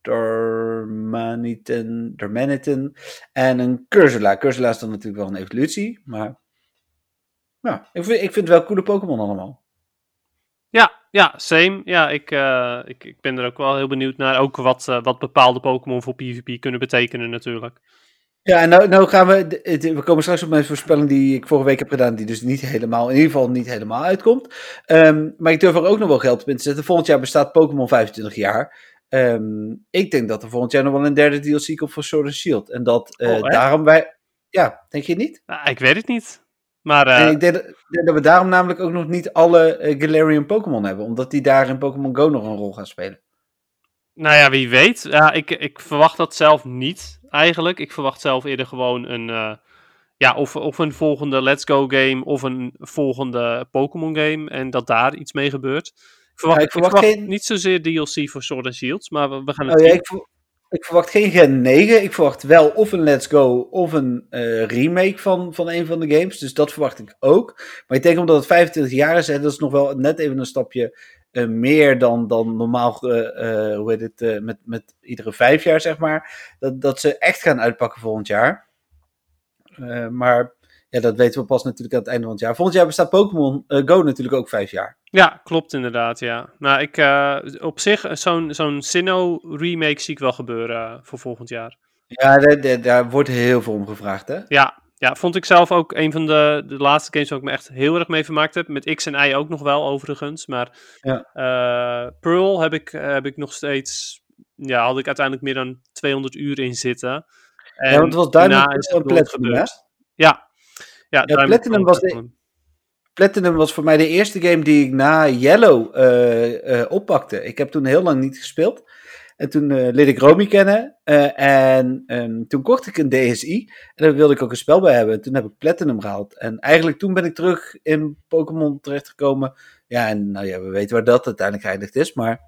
Dormanitan, Dormanitan en een Cursula. Cursula is dan natuurlijk wel een evolutie, maar ja, ik vind, ik vind het wel coole Pokémon allemaal. Ja, ja, same. Ja, ik, uh, ik, ik ben er ook wel heel benieuwd naar. Ook wat, uh, wat bepaalde Pokémon voor PvP kunnen betekenen natuurlijk. Ja, en nou, nou gaan we, we komen straks op mijn voorspelling die ik vorige week heb gedaan, die dus niet helemaal, in ieder geval niet helemaal uitkomt. Um, maar ik durf er ook nog wel geld op in te zetten. Volgend jaar bestaat Pokémon 25 jaar. Um, ik denk dat er volgend jaar nog wel een derde DLC komt voor Sword and Shield. En dat uh, oh, daarom wij... Ja, denk je niet? Nou, ik weet het niet. Maar, uh... en ik denk, denk, dat we daarom namelijk ook nog niet alle uh, Galarian Pokémon hebben. Omdat die daar in Pokémon Go nog een rol gaan spelen. Nou ja, wie weet. Ja, ik, ik verwacht dat zelf niet, eigenlijk. Ik verwacht zelf eerder gewoon een... Uh, ja, of, of een volgende Let's Go game of een volgende Pokémon game. En dat daar iets mee gebeurt verwacht, ik verwacht, ik verwacht geen... niet zozeer DLC voor Sword and Shields, maar we, we gaan het oh, ja, ik, ver... ik, verwacht geen Gen 9. Ik verwacht wel of een Let's Go of een uh, remake van, van een van de games. Dus dat verwacht ik ook. Maar ik denk omdat het 25 jaar is, hè, dat is nog wel net even een stapje uh, meer dan, dan normaal, uh, hoe heet het, met, met iedere vijf jaar zeg maar. Dat, dat ze echt gaan uitpakken volgend jaar. maar ja, dat weten we pas natuurlijk aan het einde van het jaar. Volgend jaar bestaat Pokémon Go natuurlijk ook vijf jaar. Ja, klopt inderdaad, ja. Nou, ik, uh, op zich, zo'n zo'n Sinnoh remake zie ik wel gebeuren voor volgend jaar. Ja, daar, daar, wordt heel veel om gevraagd, hè? Ja, ja, vond ik zelf ook een van de, de laatste games waar ik me echt heel erg mee vermaakt heb. Met X en Y ook nog wel, overigens. Maar ja. uh, Pearl heb ik, heb ik nog steeds... Ja, had ik uiteindelijk meer dan 200 uur in zitten. En ja, want het was duidelijk een Platinum, hè? Ja. Ja, ja Platinum was de, Platinum was voor mij de eerste game die ik na Yellow uh, uh, oppakte. Ik heb toen heel lang niet gespeeld. En toen uh, leerde ik Romy kennen. en um, toen kocht ik een DSI. En daar wilde ik ook een spel bij hebben. En toen heb ik Platinum gehaald. En eigenlijk toen ben ik terug in Pokémon terechtgekomen. Ja, en nou ja, we weten waar dat uiteindelijk geëindigd is. Maar...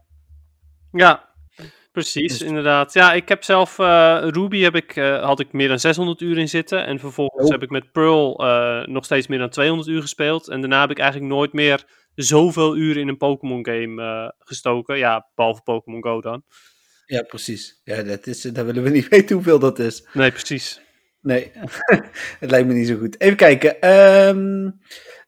Ja, Precies, dus... inderdaad. Ja, ik heb zelf uh, Ruby heb ik, uh, had ik meer dan 600 uur in zitten. En vervolgens oh. heb ik met Pearl uh, nog steeds meer dan 200 uur gespeeld. En daarna heb ik eigenlijk nooit meer zoveel uren in een Pokémon game gestoken. Ja, behalve Pokémon Go dan. Ja, precies. Ja, dat, is, dat willen we niet weten hoeveel dat is. Nee, precies. Nee, het lijkt me niet zo goed. Even kijken. Um,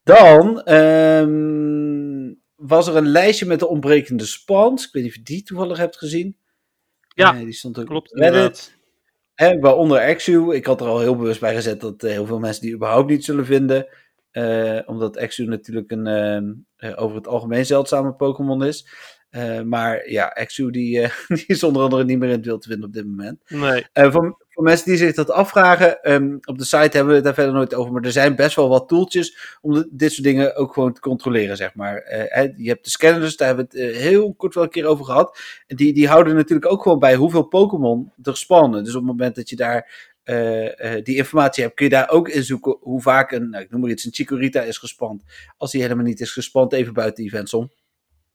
dan um, was er een lijstje met de ontbrekende spawns. Ik weet niet of je die toevallig hebt gezien. Ja, die stond ook klopt. Reddit. Hè, waaronder Exu. Ik had er al heel bewust bij gezet dat uh, heel veel mensen die überhaupt niet zullen vinden. Uh, omdat Exu natuurlijk een uh, over het algemeen zeldzame Pokémon is. Uh, maar ja, Exu die, die is onder andere niet meer in het wild te vinden op dit moment. Nee. Voor mensen die zich dat afvragen, um, op de site hebben we het daar verder nooit over. Maar er zijn best wel wat tooltjes om de, dit soort dingen ook gewoon te controleren, zeg maar. Uh, je hebt de scanners, daar hebben we het uh, heel kort wel een keer over gehad. Die, die houden natuurlijk ook gewoon bij hoeveel Pokémon er spannen. Dus op het moment dat je daar eh, eh, die informatie hebt, kun je daar ook in zoeken hoe vaak een, nou, ik noem maar iets, een Chikorita is gespand. Als die helemaal niet is gespand, even buiten events om.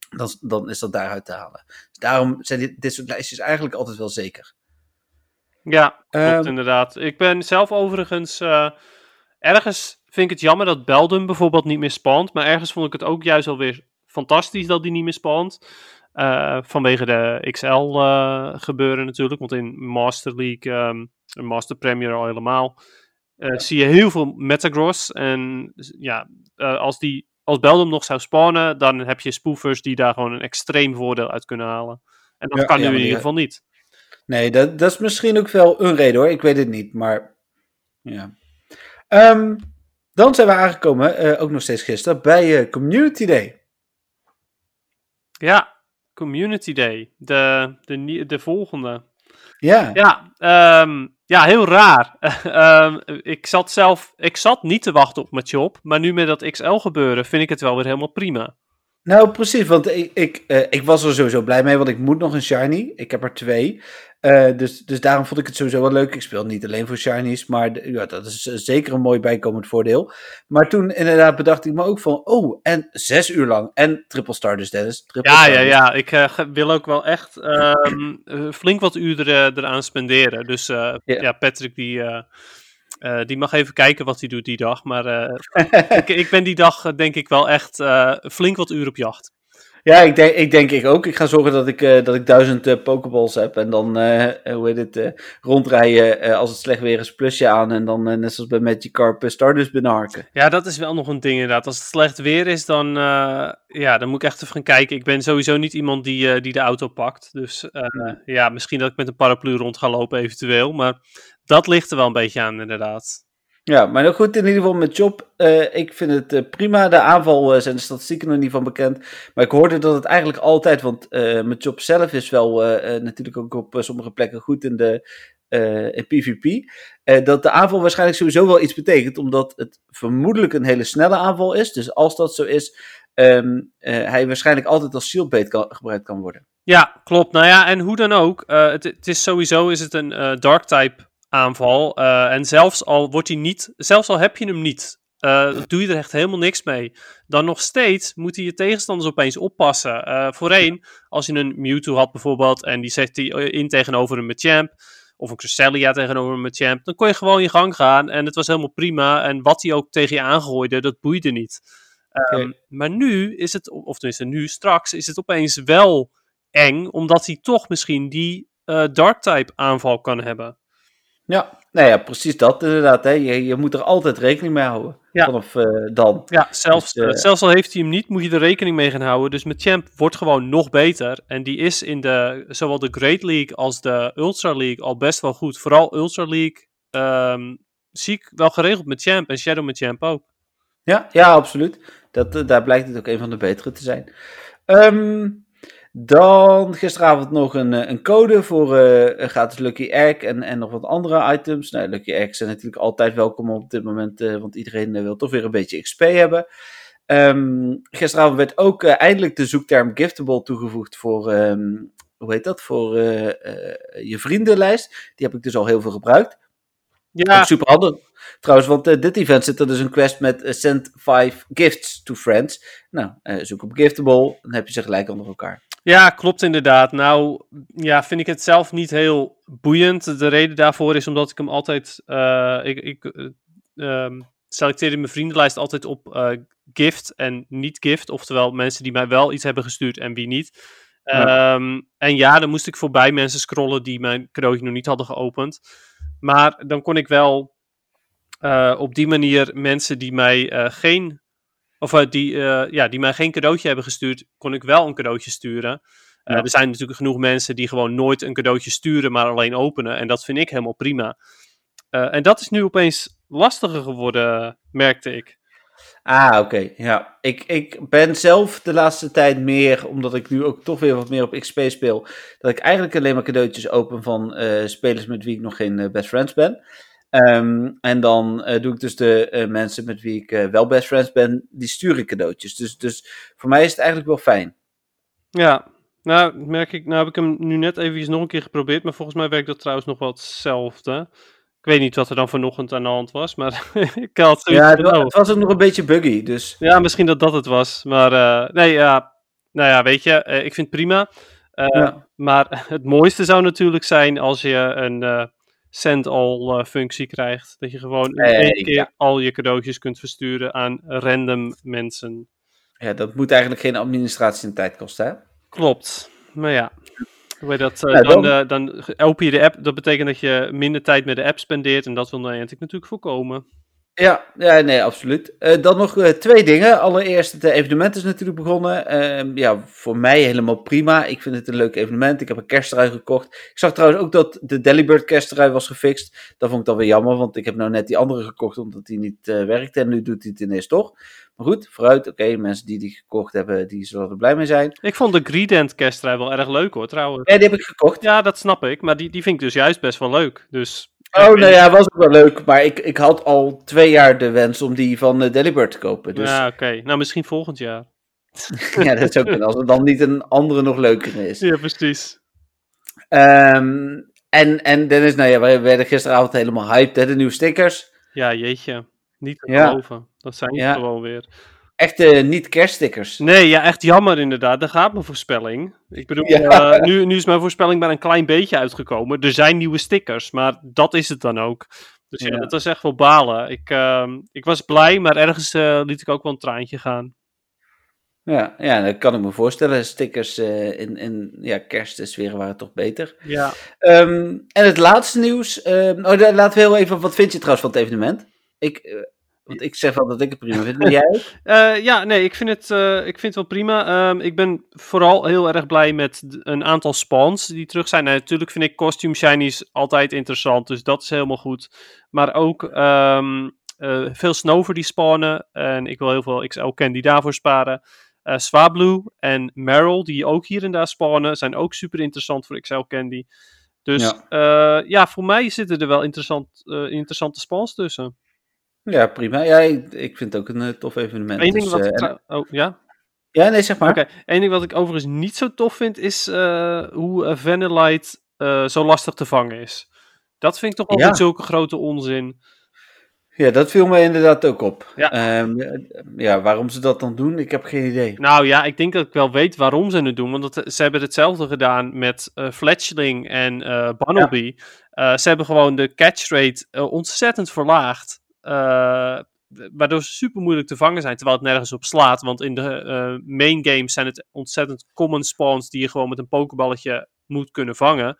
Dan, dan is dat daaruit te halen. Dus daarom zijn dit, dit soort lijstjes eigenlijk altijd wel zeker. Ja, klopt Ehm, inderdaad. Ik ben zelf overigens... eh, ergens vind ik het jammer dat Beldum bijvoorbeeld niet meer spant. Maar ergens vond ik het ook juist alweer fantastisch dat die niet meer spant. Eh, vanwege de XL eh, gebeuren natuurlijk. Want in Master League, en Master Premier al helemaal, zie je heel veel Metagross. En ja, als, die, als Beldum nog zou spawnen, dan heb je spoofers die daar gewoon een extreem voordeel uit kunnen halen. En dat Ja, kan ja, nu in ieder geval niet. Nee, dat, dat is misschien ook wel een reden hoor. Ik weet het niet, maar ja. Ehm, dan zijn we aangekomen, eh, ook nog steeds gisteren, bij eh, Community Day. Ja, Community Day. De, de, de volgende. Ja, Ja, ehm, ja heel raar. Ehm, ik zat zelf, ik zat niet te wachten op mijn job, maar nu met dat XL gebeuren vind ik het wel weer helemaal prima. nou precies, want ik, ik, eh, ik was er sowieso blij mee, want ik moet nog een Shiny. Ik heb er twee. Eh, dus, dus daarom vond ik het sowieso wel leuk. Ik speel niet alleen voor Shinies, maar de- ja, dat is eh, zeker een mooi bijkomend voordeel. Maar toen inderdaad bedacht ik me ook van, oh, en zes uur lang. En triple star dus, Dennis. Triple Ja, star ja, ja. Ik eh, wil ook wel echt ehm, eh, flink wat uren eraan spenderen. Dus Ja. ja. Patrick die, die mag even kijken wat hij doet die dag. Maar ik, ik ben die dag denk ik wel echt flink wat uur op jacht. Ja, ik denk, ik denk ik ook. Ik ga zorgen dat ik, eh, dat ik duizend eh, pokeballs heb. En dan, eh, hoe heet het, rondrijden als het slecht weer is, plusje aan. En dan, net zoals bij Magikarp, Stardust binnenharken. Ja, dat is wel nog een ding inderdaad. Als het slecht weer is, dan, ja, dan moet ik echt even gaan kijken. Ik ben sowieso niet iemand die, die de auto pakt. Dus ja, misschien dat ik met een paraplu rond ga lopen eventueel. Maar dat ligt er wel een beetje aan inderdaad. Ja, maar goed, in ieder geval met Job. eh, ik vind het eh, prima. De aanval eh, zijn de statistieken nog niet van bekend. Maar ik hoorde dat het eigenlijk altijd, want met Job zelf is wel natuurlijk ook op sommige plekken goed in de in PvP. dat de aanval waarschijnlijk sowieso wel iets betekent, omdat het vermoedelijk een hele snelle aanval is. Dus als dat zo is, ehm, eh, hij waarschijnlijk altijd als shieldbait gebruikt kan worden. Ja, klopt. Nou ja, en hoe dan ook. het, is sowieso is het een dark type aanval. eh, en zelfs al wordt hij niet, zelfs al heb je hem niet, eh, doe je er echt helemaal niks mee. Dan nog steeds moeten je tegenstanders opeens oppassen. Eh voorheen, als je een Mewtwo had bijvoorbeeld en die zet hij in tegenover een Machamp, of een Cresselia tegenover een Machamp, dan kon je gewoon je gang gaan en het was helemaal prima. En wat hij ook tegen je aangooide, dat boeide niet. Ehm. Maar nu is het, of tenminste nu straks, is het opeens wel eng, omdat hij toch misschien die eh dark type aanval kan hebben. Ja, nou ja, precies dat inderdaad. Hè. Je, je moet er altijd rekening mee houden. Ja. Vanaf eh, dan. Ja, zelfs, Dus, eh, zelfs al heeft hij hem niet, moet je er rekening mee gaan houden. Dus met Champ wordt gewoon nog beter. En die is in de, zowel de Great League als de Ultra League al best wel goed. Vooral Ultra League ehm, zie ik wel geregeld met Champ en Shadow met Champ ook. Ja, ja, absoluut. Dat, eh, daar blijkt het ook een van de betere te zijn. Ehm, dan gisteravond nog een, eh, een code voor een gratis Lucky Egg en, en nog wat andere items. Nou, Lucky Eggs zijn natuurlijk altijd welkom op dit moment, eh, want iedereen wil toch weer een beetje XP hebben. Ehm, gisteravond werd ook eindelijk de zoekterm giftable toegevoegd voor, ehm, hoe heet dat, voor je vriendenlijst. Die heb ik dus al heel veel gebruikt. Ja, super handig. Trouwens, want dit event zit er dus een quest met send 5 gifts to friends. Nou, zoek op giftable, dan heb je ze gelijk onder elkaar. Ja, klopt inderdaad. Nou, ja, vind ik het zelf niet heel boeiend. De reden daarvoor is omdat ik hem altijd. eh, ik ik eh, ehm, selecteer in mijn vriendenlijst altijd op eh, gift en niet gift. Oftewel mensen die mij wel iets hebben gestuurd en wie niet. Ja. Ehm, en ja, dan moest ik voorbij mensen scrollen die mijn cadeautje nog niet hadden geopend. Maar dan kon ik wel op die manier mensen die mij geen. Of eh, die, eh, ja, die mij geen cadeautje hebben gestuurd, kon ik wel een cadeautje sturen. Eh, Ja. Er zijn natuurlijk genoeg mensen die gewoon nooit een cadeautje sturen, maar alleen openen. En dat vind ik helemaal prima. En dat is nu opeens lastiger geworden, merkte ik. Ah, oké. Ja, ik, ik ben zelf de laatste tijd meer, omdat ik nu ook toch weer wat meer op XP speel, dat ik eigenlijk alleen maar cadeautjes open van spelers met wie ik nog geen best friends ben. Ehm, en dan eh, doe ik dus de eh, mensen met wie ik eh, wel best friends ben, die stuur ik cadeautjes. Dus, dus voor mij is het eigenlijk wel fijn. Ja, nou merk ik, nou heb ik hem nu net even nog een keer geprobeerd, maar volgens mij werkt dat trouwens nog wel hetzelfde. Ik weet niet wat er dan vanochtend aan de hand was, maar ik had Ja, het, wa- oh. het was ook nog een beetje buggy, dus... Ja, misschien dat dat het was. Maar nee, ja. Nou ja, weet je, ik vind het prima. Ja. Maar het mooiste zou natuurlijk zijn als je een send all eh, functie krijgt. Dat je gewoon in één keer ja. al je cadeautjes kunt versturen aan random mensen. Ja, dat moet eigenlijk geen administratie en tijd kosten, hè? Klopt. Maar ja. Dat, eh, Ja, dan, dan- eh, dan open je de app. Dat betekent dat je minder tijd met de app spendeert. En dat wil Niantic natuurlijk voorkomen. Ja, ja nee, absoluut. Eh, dan nog eh, twee dingen. Allereerst, het eh, evenement is natuurlijk begonnen. Ehm, ja, voor mij helemaal prima. Ik vind het een leuk evenement. Ik heb een kersttrui gekocht. Ik zag trouwens ook dat de Delibird kersttrui was gefixt. Dat vond ik dan weer jammer, want ik heb nou net die andere gekocht omdat die niet werkte. En nu doet hij het ineens toch. Maar goed, vooruit. Oké, mensen die die gekocht hebben, die zullen er blij mee zijn. Ik vond de Greedent kersttrui wel erg leuk hoor, trouwens. Ja, die heb ik gekocht. Ja, dat snap ik. Maar die, die vind ik dus juist best wel leuk. Dus... Oh, nou ja, was ook wel leuk. Maar ik, ik had al twee jaar de wens om die van eh, Delibird te kopen. Dus Ja, oké. Nou, misschien volgend jaar. ja, dat zou kunnen. Als er dan niet een andere nog leuker is. Ja, precies. Ehm, en, en Dennis, nou ja, wij werden gisteravond helemaal hyped, hè, de nieuwe stickers. Ja, jeetje. Niet te Ja. geloven. Dat zijn Ja. ze gewoon weer. Echte niet-kerststickers. Nee, ja, echt jammer inderdaad. Daar gaat mijn voorspelling. Ik bedoel, Ja. eh, nu, nu is mijn voorspelling maar een klein beetje uitgekomen. Er zijn nieuwe stickers, maar dat is het dan ook. Dus ja, Ja. dat was echt wel balen. Ik, ehm, ik was blij, maar ergens eh, liet ik ook wel een traantje gaan. Ja, ja, dat kan ik me voorstellen. Stickers eh, in, in ja, kerstsferen waren toch beter. Ja. Ehm, en het laatste nieuws. ehm, oh, daar- laten we heel even. Wat vind je trouwens van het evenement? Ik, want ik zeg wel dat ik het prima vind. Jij? Eh, ja, nee, ik vind het, eh, ik vind het wel prima. Ehm, ik ben vooral heel erg blij met een aantal spawns die terug zijn. En natuurlijk vind ik costume shinies altijd interessant, dus dat is helemaal goed. Maar ook ehm, eh, veel Snover die spawnen. En ik wil heel veel XL candy daarvoor sparen. Eh Swablu en Meryl, die ook hier en daar spawnen, zijn ook super interessant voor XL candy. Dus Ja. ja, voor mij zitten er wel interessant, interessante spawns tussen. Ja, prima. Ja, ik, ik vind het ook een eh, tof evenement. Eén ding dus, wat eh, ik en- oh, ja? ja, nee, zeg maar. Oké, één ding wat ik overigens niet zo tof vind, is eh, hoe uh, Vanillite zo lastig te vangen is. Dat vind ik toch altijd Ja. zulke grote onzin. Ja, dat viel me inderdaad ook op. Ja. Ehm, ja, waarom ze dat dan doen, ik heb geen idee. Nou ja, ik denk dat ik wel weet waarom ze het doen. Want dat, ze hebben hetzelfde gedaan met eh Fletchling en Bunnelby. Eh, ze hebben gewoon de catch rate ontzettend verlaagd. Eh, waardoor ze super moeilijk te vangen zijn, terwijl het nergens op slaat. Want in de eh, main games zijn het ontzettend common spawns die je gewoon met een pokeballetje moet kunnen vangen.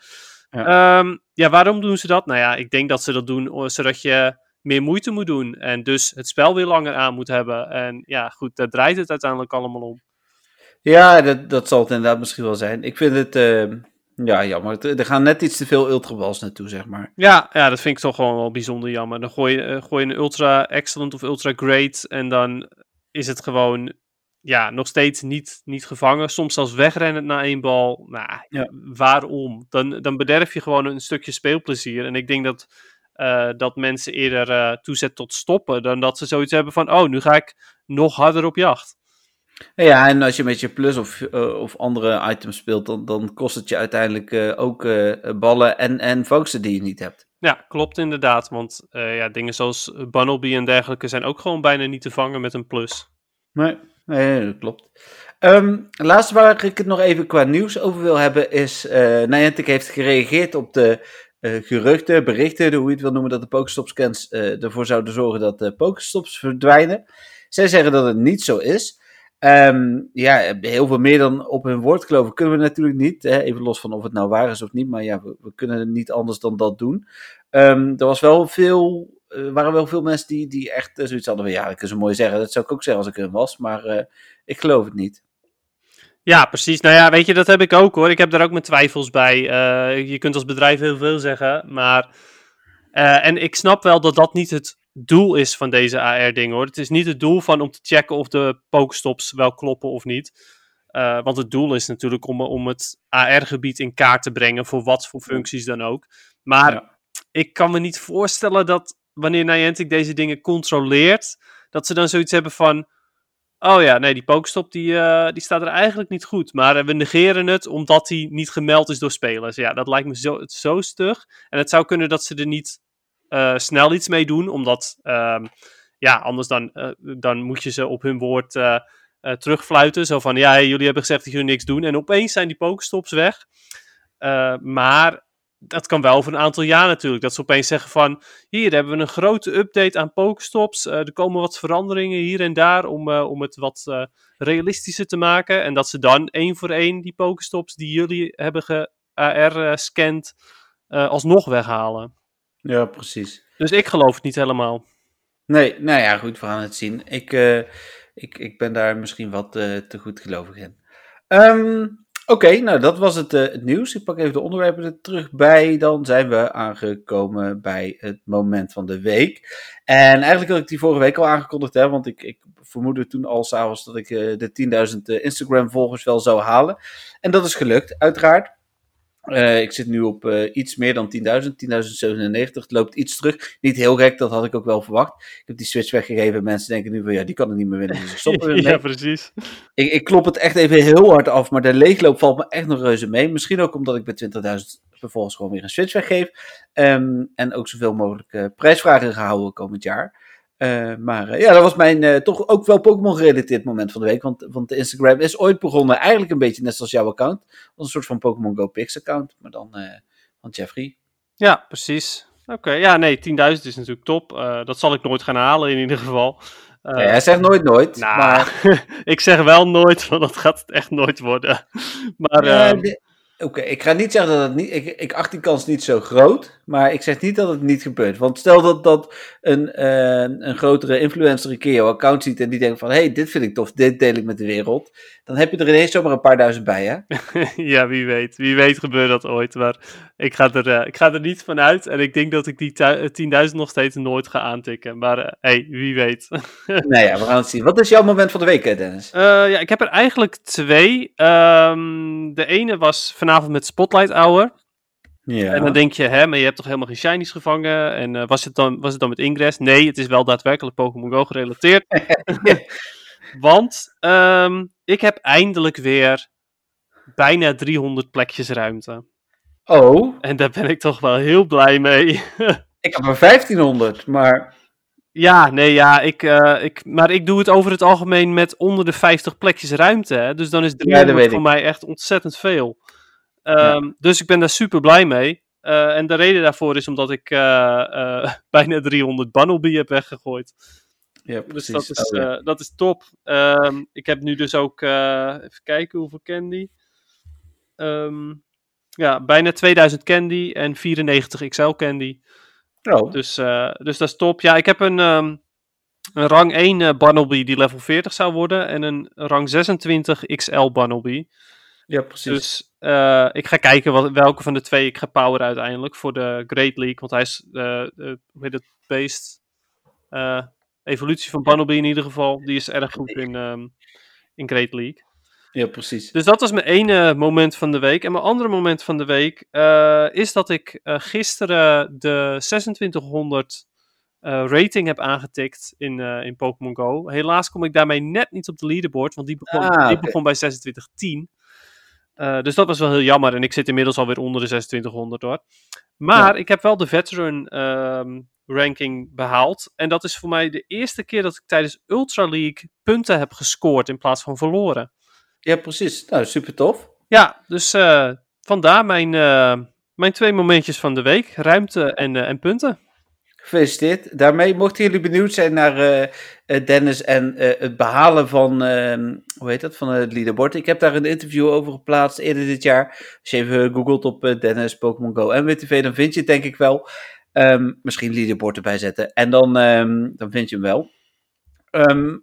Ja. Ja, ja waarom doen ze dat? Nou ja, ik denk dat ze dat doen eh, zodat je meer moeite moet doen. En dus het spel weer langer aan moet hebben. En ja, goed, daar draait het uiteindelijk allemaal om. Ja, dat, dat zal het inderdaad misschien wel zijn. Ik vind het, ehm, ja, jammer. Er gaan net iets te veel ultraballs naartoe, zeg maar. Ja, ja, dat vind ik toch gewoon wel bijzonder jammer. Dan gooi je, eh, gooi je een ultra excellent of ultra great en dan is het gewoon ja, nog steeds niet, niet gevangen. Soms zelfs wegrennen na één bal. Nou, Ja. waarom? Dan, dan bederf je gewoon een stukje speelplezier. En ik denk dat, eh, dat mensen eerder eh toezet tot stoppen dan dat ze zoiets hebben van, oh, nu ga ik nog harder op jacht. Ja, en als je met je plus of, eh, of andere items speelt, dan, dan kost het je uiteindelijk eh, ook eh, ballen en, en vangsten die je niet hebt. Ja, klopt inderdaad. Want ja, dingen zoals Bunnelby en dergelijke zijn ook gewoon bijna niet te vangen met een plus. Nee, nee dat klopt. Ehm laatste waar ik het nog even qua nieuws over wil hebben is, Niantic heeft gereageerd op de geruchten, berichten, hoe je het wil noemen, dat de Pokestop-scans ervoor zouden zorgen dat de Pokestops verdwijnen. Zij zeggen dat het niet zo is. Ehm, ja, heel veel meer dan op hun woord geloven kunnen we natuurlijk niet. Hè? Even los van of het nou waar is of niet. Maar ja, we, kunnen niet anders dan dat doen. Ehm, er was wel veel, er waren wel veel mensen die, die echt eh, zoiets hadden van... Ja, dat kunnen ze mooi zeggen. Dat zou ik ook zeggen als ik hun was. Maar eh, ik geloof het niet. Ja, precies. Nou ja, weet je, dat heb ik ook hoor. Ik heb daar ook mijn twijfels bij. Eh, je kunt als bedrijf heel veel zeggen, maar... eh, en ik snap wel dat dat niet het doel is van deze AR-ding hoor. Het is niet het doel van om te checken of de pokestops wel kloppen of niet. Eh, want het doel is natuurlijk om, om het AR-gebied in kaart te brengen voor wat voor functies dan ook. Maar Ja. ik kan me niet voorstellen dat wanneer Niantic deze dingen controleert, dat ze dan zoiets hebben van... Oh ja, nee, die Pokestop die, eh, die staat er eigenlijk niet goed. Maar eh, we negeren het omdat die niet gemeld is door spelers. Ja, dat lijkt me zo, zo stug. En het zou kunnen dat ze er niet eh, snel iets mee doen, omdat ehm, ja, anders dan, eh, dan moet je ze op hun woord eh, terugfluiten. Zo van, ja, jullie hebben gezegd dat jullie niks doen. En opeens zijn die pokestops weg. Maar dat kan wel voor een aantal jaar natuurlijk. Dat ze opeens zeggen van, hier hebben we een grote update aan pokestops. Er komen wat veranderingen hier en daar om, om het wat realistischer te maken. En dat ze dan één voor één die pokestops die jullie hebben ge-AR-scand alsnog weghalen. Ja, precies. Dus ik geloof het niet helemaal. Nee, nou ja, goed, we gaan het zien. Ik, eh, ik, ik ben daar misschien wat eh, te goed gelovig in. Ehm, Oké, nou dat was het, eh, het nieuws. Ik pak even de onderwerpen er terug bij. Dan zijn we aangekomen bij het moment van de week. En eigenlijk had ik die vorige week al aangekondigd, hè, want ik, ik vermoedde toen al s'avonds dat ik de 10.000 Instagram-volgers wel zou halen. En dat is gelukt, uiteraard. Eh, ik zit nu op eh, iets meer dan 10.000, 10.097. Het loopt iets terug. Niet heel gek, dat had ik ook wel verwacht. Ik heb die switch weggegeven. Mensen denken nu van ja, die kan er niet meer winnen. Dus ik stop er ja, precies. Ik, ik klop het echt even heel hard af, maar de leegloop valt me echt nog reuze mee. Misschien ook omdat ik bij 20.000 vervolgens gewoon weer een switch weggeef. Ehm, en ook zoveel mogelijk eh, prijsvragen gehouden komend jaar. Eh, maar eh, ja, dat was mijn eh, toch ook wel Pokémon gerelateerd moment van de week. Want, want de Instagram is ooit begonnen, eigenlijk een beetje net zoals jouw account. Als een soort van Pokémon Go Pix account, maar dan van Jeffrey. Ja, precies. Oké, ja, nee, 10.000 is natuurlijk top. Dat zal ik nooit gaan halen in ieder geval. Nee, hij zegt nooit nooit. nou, maar ik zeg wel nooit, want dat gaat het echt nooit worden. Maar eh, de- Oké, ik ga niet zeggen dat het niet. Ik, ik acht die kans niet zo groot. Maar ik zeg niet dat het niet gebeurt. Want stel dat, dat een, eh, een grotere influencer een keer jouw account ziet. en die denkt van: hé, hey, dit vind ik tof, dit deel ik met de wereld. Dan heb je er ineens zomaar een paar duizend bij, hè? ja, wie weet. Wie weet gebeurt dat ooit. Maar ik ga er, eh, ik ga er niet van uit. En ik denk dat ik die tu- eh, 10.000 nog steeds nooit ga aantikken. Maar eh, hey, wie weet. nou ja, we gaan het zien. Wat is jouw moment van de week, Dennis? Ja, ik heb er eigenlijk twee. Ehm, de ene was vanavond met Spotlight Hour. Ja. En dan denk je, hè, maar je hebt toch helemaal geen shinies gevangen? En eh, was, het dan, was het dan met Ingress? Nee, het is wel daadwerkelijk Pokémon Go gerelateerd. Want ehm, ik heb eindelijk weer bijna 300 plekjes ruimte. Oh, En daar ben ik toch wel heel blij mee. ik heb er 1500, maar. ja, nee, ja, ik, eh, ik, maar ik doe het over het algemeen met onder de 50 plekjes ruimte. Hè? Dus dan is dat 300 weet voor ik. mij echt ontzettend veel. Ehm, Dus ik ben daar super blij mee. Eh, en de reden daarvoor is omdat ik eh, eh, bijna 300 Bunnelby heb weggegooid. Ja, Dus precies. dat is, Oh, ja. dat is top. Ehm, ik heb nu dus ook, even kijken hoeveel candy. Ehm, ja, bijna 2000 candy en 94 XL candy. Oh, Dus, dus dat is top. Ja, ik heb een, een rang 1 eh Bunnelby die level 40 zou worden. En een rang 26 XL Bunnelby. ja, precies. Dus eh, ik ga kijken wat, welke van de twee ik ga poweren uiteindelijk voor de Great League. Want hij is, hoe heet het, eh, evolutie van Bunnelby in ieder geval. Die is erg goed in, ehm, in Great League. ja, precies. Dus dat was mijn ene moment van de week. En mijn andere moment van de week is dat ik gisteren de 2600 eh, rating heb aangetikt in, in Pokémon Go. Helaas kom ik daarmee net niet op de leaderboard, want die begon, Ah, die begon bij 2610. Eh, dus dat was wel heel jammer. En ik zit inmiddels alweer onder de 2600 hoor. Maar ik heb wel de veteran ehm, ranking behaald. En dat is voor mij de eerste keer dat ik tijdens Ultra League punten heb gescoord in plaats van verloren. Ja, precies. Nou, super tof. Ja, dus eh, vandaar mijn, eh, mijn twee momentjes van de week. Ruimte en, en punten. Gefeliciteerd. Daarmee, mochten jullie benieuwd zijn naar eh, eh, Dennis en eh, het behalen van, ehm, hoe heet dat, van het leaderboard. Ik heb daar een interview over geplaatst eerder dit jaar. Als je even googelt op Dennis, Pokémon Go en WTV, dan vind je het denk ik wel. Ehm, misschien leaderboard erbij zetten en dan, ehm, dan vind je hem wel.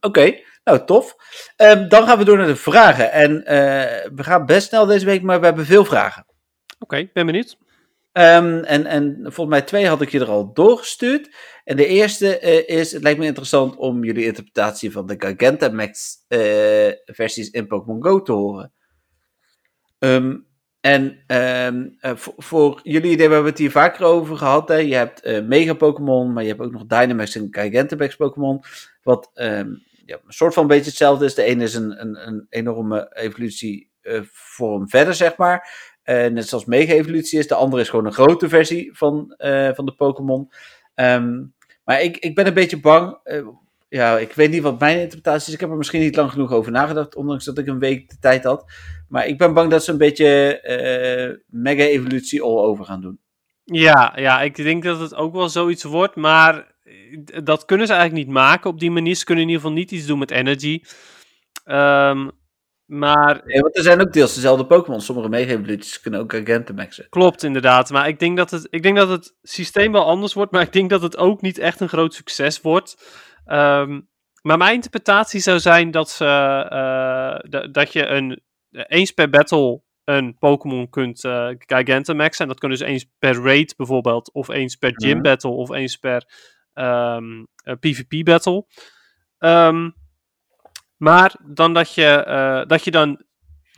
Oké, nou tof. Dan gaan we door naar de vragen. En we gaan best snel deze week, maar we hebben veel vragen. Oké, ben benieuwd. Ehm, en, en volgens mij twee had ik je er al doorgestuurd. En de eerste eh, is, het lijkt me interessant om jullie interpretatie van de Gigantamax eh versies in Pokémon Go te horen. Ehm, en eh, voor, jullie idee, we het hier vaker over gehad. Hè? Je hebt Mega Pokémon, maar je hebt ook nog Dynamax en Gigantamax Pokémon. Wat ja, een soort van een beetje hetzelfde is. De ene is een, een, een enorme evolutie eh, vorm verder, zeg maar. Eh, net zoals Mega Evolutie is. De andere is gewoon een grote versie van, eh, van de Pokémon. Ehm, maar ik, ik ben een beetje bang. eh, ja, ik weet niet wat mijn interpretatie is. Ik heb er misschien niet lang genoeg over nagedacht, ondanks dat ik een week de tijd had. Maar ik ben bang dat ze een beetje mega-evolutie all over gaan doen. Ja, ja, ik denk dat het ook wel zoiets wordt, maar dat kunnen ze eigenlijk niet maken op die manier. Ze kunnen in ieder geval niet iets doen met energy. Ehm, maar Ja, want er zijn ook deels dezelfde Pokémon. Sommige mega-evoluties kunnen ook Gigantamaxen. klopt inderdaad. Maar ik denk, dat het, ik denk dat het systeem wel anders wordt, maar ik denk dat het ook niet echt een groot succes wordt. Ehm, maar mijn interpretatie zou zijn dat, ze, eh, da- dat je een, eens per battle een Pokémon kunt eh Gigantamaxen. En dat kan dus eens per raid bijvoorbeeld, of eens per gym Mhm. battle, of eens per ehm, eh, PvP battle. Ehm, maar dan dat je, eh, dat je dan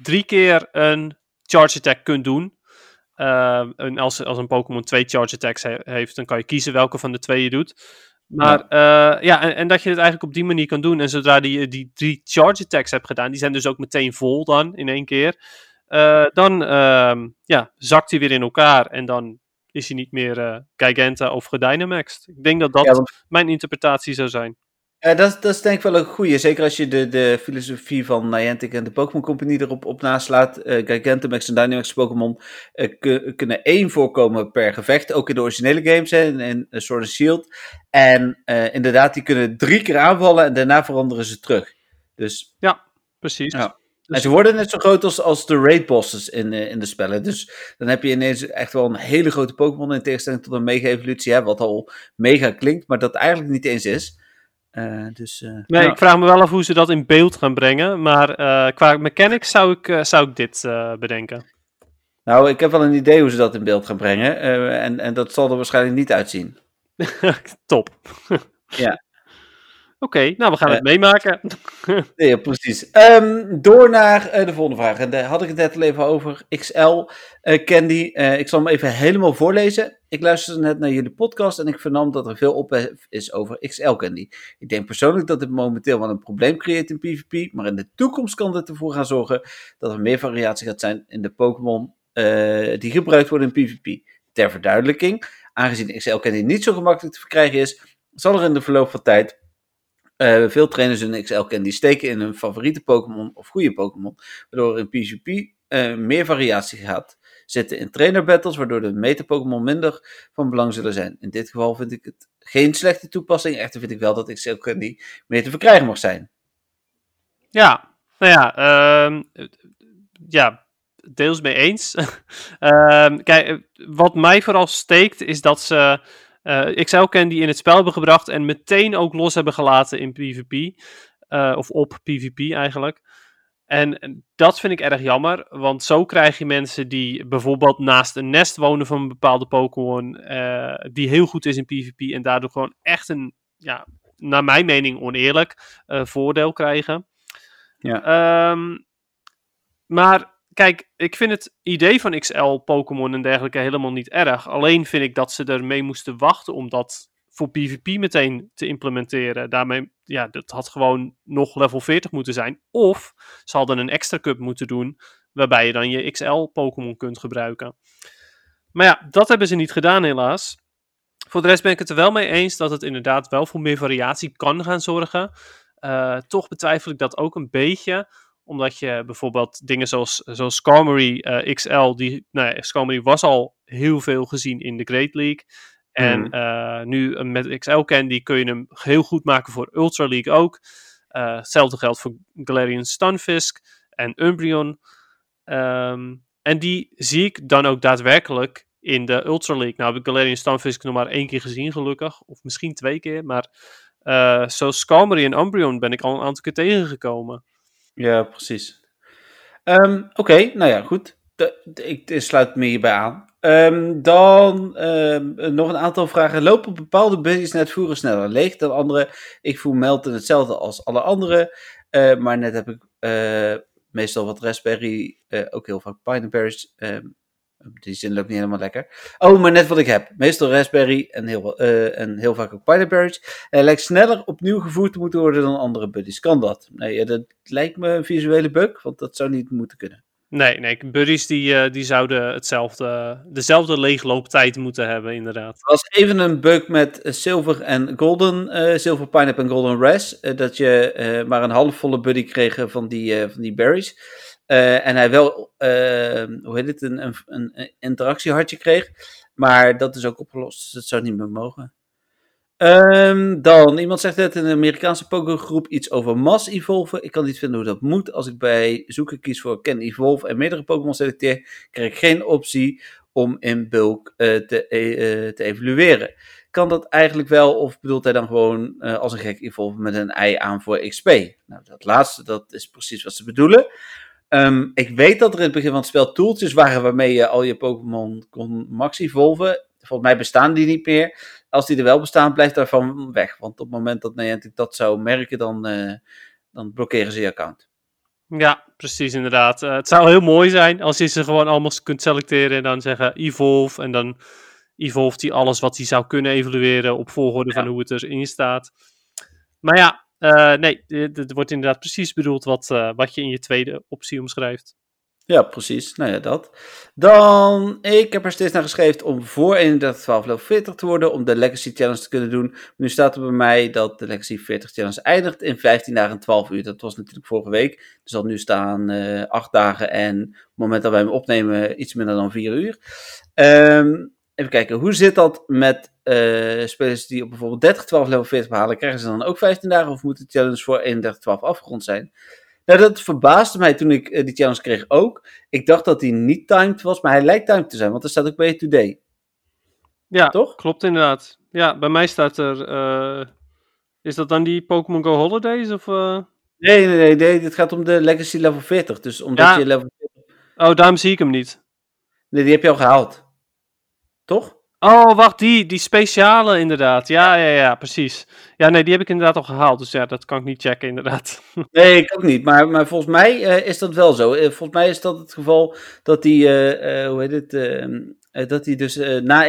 drie keer een charge attack kunt doen. Ehm, en als, als een Pokémon twee charge attacks he- heeft, dan kan je kiezen welke van de twee je doet. Maar ja, ja en, en dat je het eigenlijk op die manier kan doen. En zodra die, die drie charge attacks hebt gedaan, die zijn dus ook meteen vol dan in één keer. eh, dan ehm, ja, zakt hij weer in elkaar en dan is hij niet meer eh Giganta of gedynamaxed. Ik denk dat dat Ja, want mijn interpretatie zou zijn. Eh, dat, is- dat is denk ik wel een goeie. Zeker als je de, de filosofie van Niantic en de Pokémon Company erop op naslaat. Eh, Gigantamax en Dynamax Pokémon eh, ku- kunnen één voorkomen per gevecht. Ook in de originele games hè, in, in eh, Sword and Shield. En inderdaad, die kunnen drie keer aanvallen en daarna veranderen ze terug. Dus, Precies. Ja. en ze worden net zo groot als, als de raid bosses in, in de spellen. Dus dan heb je ineens echt wel een hele grote Pokémon in tegenstelling tot een mega-evolutie. hè, Wat al mega klinkt, maar dat eigenlijk niet eens is. Eh, dus, eh, Nee, ik vraag me wel af hoe ze dat in beeld gaan brengen. Maar eh, qua mechanics zou ik, eh, zou ik dit eh, bedenken. Nou, ik heb wel een idee hoe ze dat in beeld gaan brengen. eh, en, en dat zal er waarschijnlijk niet uitzien. Top. Ja. Oké, nou we gaan Eh. het meemaken. Nee, ja, precies. Ehm, door naar eh, de volgende vraag. En daar had ik het net al even over. XL eh, Candy. Eh, ik zal hem even helemaal voorlezen. Ik luisterde net naar jullie podcast en ik vernam dat er veel ophef is over XL Candy. Ik denk persoonlijk dat dit momenteel wel een probleem creëert in PvP. Maar in de toekomst kan dit ervoor gaan zorgen dat er meer variatie gaat zijn in de Pokémon eh, die gebruikt worden in PvP. Ter verduidelijking, aangezien XL Candy niet zo gemakkelijk te verkrijgen is, zal er in de verloop van tijd eh, veel trainers hun XL Candy steken in hun favoriete Pokémon of goede Pokémon, waardoor er in PvP eh, meer variatie gaat zitten in trainer battles, waardoor de meta Pokémon minder van belang zullen zijn. In dit geval vind ik het geen slechte toepassing, echter vind ik wel dat XL Candy meer te verkrijgen mag zijn. Ja, nou ja, ehm, ja deels mee eens. Ehm, kijk, wat mij vooral steekt is dat ze eh XL Candy in het spel hebben gebracht en meteen ook los hebben gelaten in PvP. eh, of op PvP eigenlijk. En dat vind ik erg jammer, want zo krijg je mensen die bijvoorbeeld naast een nest wonen van een bepaalde Pokémon, eh, die heel goed is in PvP en daardoor gewoon echt een, ja, naar mijn mening oneerlijk voordeel krijgen. Ja. Ehm, maar kijk, ik vind het idee van XL Pokémon en dergelijke helemaal niet erg. Alleen vind ik dat ze ermee moesten wachten om dat voor PvP meteen te implementeren. Daarmee, ja, dat had gewoon nog level 40 moeten zijn. Of ze hadden een extra cup moeten doen, waarbij je dan je XL Pokémon kunt gebruiken. Maar ja, dat hebben ze niet gedaan helaas. Voor de rest ben ik het er wel mee eens dat het inderdaad wel voor meer variatie kan gaan zorgen. Eh, toch betwijfel ik dat ook een beetje omdat je bijvoorbeeld dingen zoals, zoals Skarmory eh, XL, die, nou ja, Skarmory was al heel veel gezien in de Great League. En Mhm. eh, nu met XL Candy kun je hem heel goed maken voor Ultra League ook. Eh, hetzelfde geldt voor Galarian Stunfisk en Umbreon. Ehm, en die zie ik dan ook daadwerkelijk in de Ultra League. Nou heb ik Galarian Stunfisk nog maar één keer gezien gelukkig. Of misschien twee keer. Maar zoals Skarmory en Umbreon ben ik al een aantal keer tegengekomen. Ja, precies. Ehm, Oké, nou ja, goed. Ik sluit me hierbij aan. Ehm, dan ehm, nog een aantal vragen. Lopen bepaalde buddies net voeren sneller leeg dan andere? Ik voel Melton hetzelfde als alle anderen. eh, maar net heb ik eh, meestal wat raspberry, eh, ook heel vaak pineberries. Die zin loopt niet helemaal lekker. Oh, maar net wat ik heb. Meestal raspberry en heel, eh, en heel vaak ook pineberries. Hij lijkt sneller opnieuw gevoerd te moeten worden dan andere buddies. Kan dat? Nee, dat lijkt me een visuele bug, want dat zou niet moeten kunnen. Nee, nee, buddies die, uh, die zouden hetzelfde, dezelfde leeglooptijd moeten hebben, inderdaad. Er was even een bug met Silver en Golden, uh, Silver Pineapple en Golden Res, uh, dat je maar een halfvolle buddy kreeg van die, van die berries. En hij wel, hoe heet het, een, een, een interactiehartje kreeg. Maar dat is ook opgelost, dus dat zou niet meer mogen. Um, dan, iemand zegt net in de Amerikaanse pokergroep iets over mass evolven. Ik kan niet vinden hoe dat moet. Als ik bij zoeken kies voor Can Evolve en meerdere Pokémon selecteer, krijg ik geen optie om in bulk uh, te, uh, te evalueren. Kan dat eigenlijk wel, of bedoelt hij dan gewoon als een gek evolve met een ei aan voor XP? Nou, dat laatste, dat is precies wat ze bedoelen. Um, ik weet dat er in het begin van het spel tooltjes waren waarmee je al je Pokémon kon max evolven. Volgens mij bestaan die niet meer. Als die er wel bestaan, blijft daarvan weg. Want op het moment dat Niantic dat zou merken, dan, uh, dan blokkeren ze je account. Ja, precies inderdaad. Uh, het zou heel mooi zijn als je ze gewoon allemaal kunt selecteren en dan zeggen evolve. En dan evolve hij alles wat hij zou kunnen evalueren op volgorde ja. van hoe het erin staat. Maar ja, uh, nee, het wordt inderdaad precies bedoeld wat, wat je in je tweede optie omschrijft. Ja, precies. Nou ja, dat. Dan, ik heb er steeds naar geschreven om voor 3112 level 40 te worden, om de Legacy Challenge te kunnen doen. Nu staat er bij mij dat de Legacy 40 Challenge eindigt in 15 dagen en 12 uur. Dat was natuurlijk vorige week. Er zal nu staan eh, 8 dagen en op het moment dat wij hem opnemen iets minder dan 4 uur. Um, even kijken, hoe zit dat met uh, spelers die op bijvoorbeeld 30, 12 level 40 behalen? Krijgen ze dan ook 15 dagen of moet de challenge voor 31, 12 afgerond zijn? Nou, dat verbaasde mij toen ik uh, die challenge kreeg ook. Ik dacht dat hij niet timed was, maar hij lijkt timed te zijn, want er staat ook bij Today. Ja, toch? Klopt inderdaad. Ja, bij mij staat er. Uh, is dat dan die Pokémon Go Holidays? Of, nee, nee, nee, nee. Dit gaat om de Legacy level 40. Dus omdat ja. je level 40. Oh, daarom zie ik hem niet. Nee, die heb je al gehaald. Toch? Oh, wacht, die, die speciale inderdaad. Ja, ja, ja, precies. Ja, nee, die heb ik inderdaad al gehaald. Dus ja, dat kan ik niet checken, inderdaad. Nee, ik ook niet. Maar, maar volgens mij uh, is dat wel zo. Uh, volgens mij is dat het geval dat die, uh, hoe heet het, ehm, dat die dus na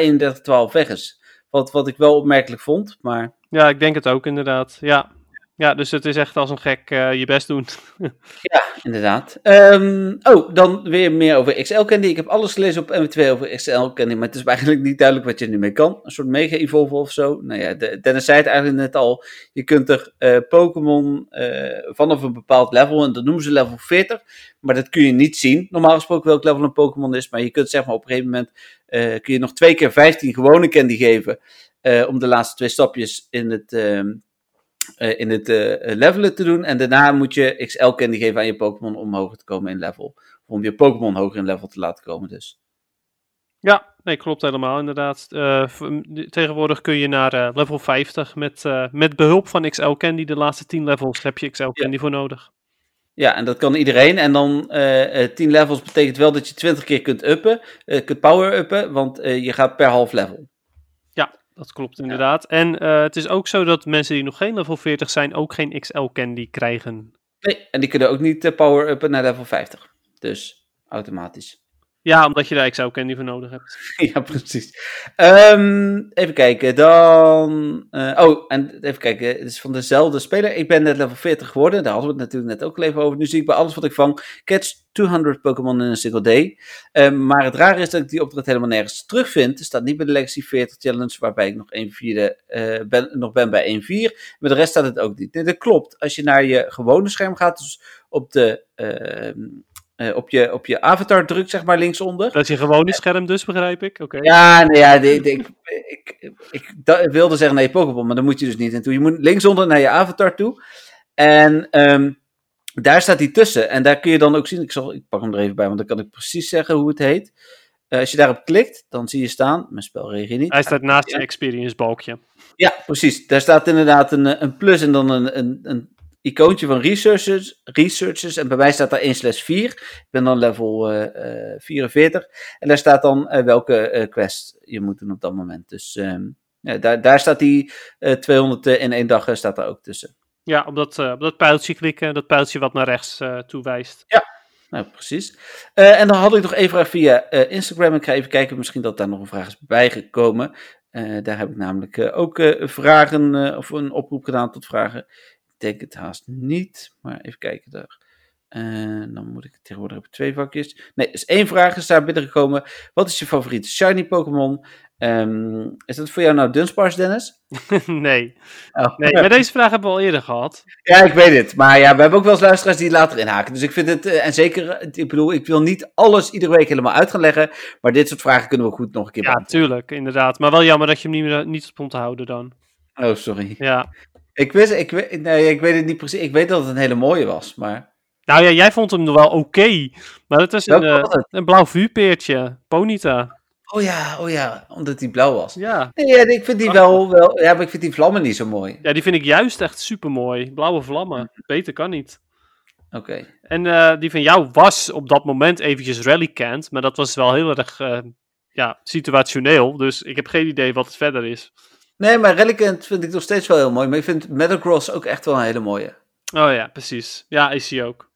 31-12 weg is. Wat, wat ik wel opmerkelijk vond, maar... Ja, ik denk het ook inderdaad, ja. Ja, dus het is echt als een gek uh, je best doen. ja, inderdaad. Um, oh, dan weer meer over XL Candy. Ik heb alles gelezen op MW2 over XL Candy, maar het is eigenlijk niet duidelijk wat je nu mee kan. Een soort mega evolve of zo. Nou ja, de, Dennis zei het eigenlijk net al. Je kunt er uh, Pokémon uh, vanaf een bepaald level, en dat noemen ze level 40, maar dat kun je niet zien. Normaal gesproken welk level een Pokémon is, maar je kunt zeg maar op een gegeven moment, kun je nog twee keer 15 gewone candy geven. om de laatste twee stapjes in het, ehm, uh, in het uh, levelen te doen. En daarna moet je XL candy geven aan je Pokémon om hoger te komen in level. Of om je Pokémon hoger in level te laten komen dus. Ja, nee, klopt helemaal inderdaad. Uh, tegenwoordig kun je naar level 50 met, met behulp van XL Candy. De laatste 10 levels heb je XL Candy ja. voor nodig. Ja, en dat kan iedereen. En dan 10 levels betekent wel dat je 20 keer kunt uppen, kunt power-uppen, want je gaat per half level. Dat klopt inderdaad. En uh, het is ook zo dat mensen die nog geen level 40 zijn ook geen XL candy krijgen. Nee, en die kunnen ook niet uh, power-uppen naar level 50. Dus automatisch. Ja, omdat je daar XL Candy voor nodig hebt. ja, precies. Um, even kijken, dan... Uh, oh, en even kijken, het is van dezelfde speler. Ik ben net level 40 geworden, daar hadden we het natuurlijk net ook even over. Nu zie ik bij alles wat ik vang, catch 200 Pokémon in een single day. Um, maar het rare is dat ik die opdracht helemaal nergens terugvind. Er staat niet bij de Legacy 40 Challenge, waarbij ik nog, 1 vierde, uh, ben, nog ben bij 1-4. Maar de rest staat het ook niet. Nee, dat klopt. Als je naar je gewone scherm gaat, dus op de... Uh, uh, op, je, op je avatar drukt, zeg maar, linksonder. Dat is je gewone scherm dus, begrijp ik? Oké. Ja, nee, ja de, de, ik, ik, ik, wilde zeggen nee, Pokémon, maar dan moet je dus niet naartoe. Je moet linksonder naar je avatar toe. En um, daar staat hij tussen. En daar kun je dan ook zien, ik, zal, ik pak hem er even bij, want dan kan ik precies zeggen hoe het heet. Uh, als je daarop klikt, dan zie je staan, mijn spel reageert niet. Hij staat naast je experience balkje. Ja, precies. Daar staat inderdaad een, een plus en dan een, een, een icoontje van researchers, researchers en bij mij staat daar 1 slash 4. Ik ben dan level uh, uh, 44 en daar staat dan uh, welke quest je moet doen op dat moment. Dus um, ja, daar, daar staat die 200 in één dag staat daar ook tussen. Ja, op dat, op dat pijltje klikken, dat pijltje wat naar rechts toewijst. Ja, nou, precies. Uh, en dan had ik nog één vraag via uh, Instagram. Ik ga even kijken, misschien dat daar nog een vraag is bijgekomen. Uh, daar heb ik namelijk ook vragen, of een oproep gedaan tot vragen denk het haast niet. Maar even kijken daar. En dan moet ik tegenwoordig ik twee vakjes. Nee, is één vraag is daar binnengekomen. Wat is je favoriete shiny Pokémon? Ehm, is dat voor jou nou Dunsparce, Dennis? nee. Oh. nee, maar deze vraag hebben we al eerder gehad. Ja, ik weet het. Maar ja, we hebben ook wel eens luisteraars die later inhaken. Dus ik vind het, eh, en zeker, eh, ik bedoel, ik wil niet alles iedere week helemaal uit gaan leggen. Maar dit soort vragen kunnen we goed nog een keer Ja, beantwoorden. tuurlijk, inderdaad. Maar wel jammer dat je hem niet, meer, niet op te houden dan. Oh, sorry. Ja. Ik, wist, ik, weet- nee, ik weet het niet precies. Ik weet dat het een hele mooie was, maar... Nou ja, jij vond hem nog wel oké. maar het een, eh, was het? een blauw vuurpeertje. Ponita. Oh ja, oh ja, omdat die blauw was. Ja. Nee, ja, ik vind die wel, wel... Ja, maar ik vind die vlammen niet zo mooi. ja, die vind ik juist echt super mooi. Blauwe vlammen. Beter kan niet. Oké. En eh, die van jou was op dat moment eventjes rallycant. Maar dat was wel heel erg eh, ja, situationeel. Dus ik heb geen idee wat het verder is. Nee, maar Reliquant vind ik nog steeds wel heel mooi. Maar ik vind Metagross ook echt wel een hele mooie. Oh ja, precies. Ja, is hij ook.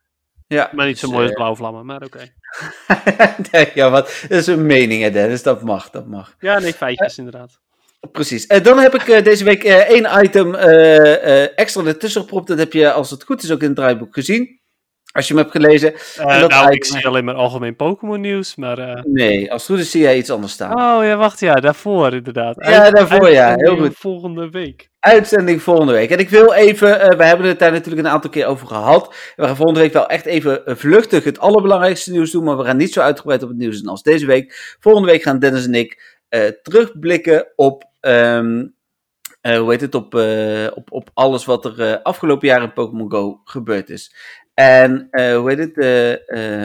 Ja, Maar niet zo dus, mooi als eh, blauwe vlammen, maar oké. nee, ja, wat, dat is een mening, hè, Dennis. Dat mag, dat mag. Ja, nee, feitjes inderdaad. Precies. Eh, dan heb ik eh, deze week eh, één item eh, eh, extra ertussen gepropt. Dat heb je, als het goed is, ook in het draaiboek gezien. Als je hem hebt gelezen. En dat nou, ik zie alleen maar algemeen Pokémon nieuws, maar... eh, Nee, als het goed is zie jij iets anders staan. Oh ja, wacht, ja, daarvoor inderdaad. Ja, daarvoor, ja, heel goed. Volgende week. Uitzending volgende week. En ik wil even, eh, we hebben het daar natuurlijk een aantal keer over gehad. We gaan volgende week wel echt even vluchtig het allerbelangrijkste nieuws doen. Maar we gaan niet zo uitgebreid op het nieuws doen als deze week. Volgende week gaan Dennis en ik terugblikken op, ehm, eh, hoe heet het, op, op, op alles wat er afgelopen jaar in Pokémon Go gebeurd is. En eh, hoe heet het? eh,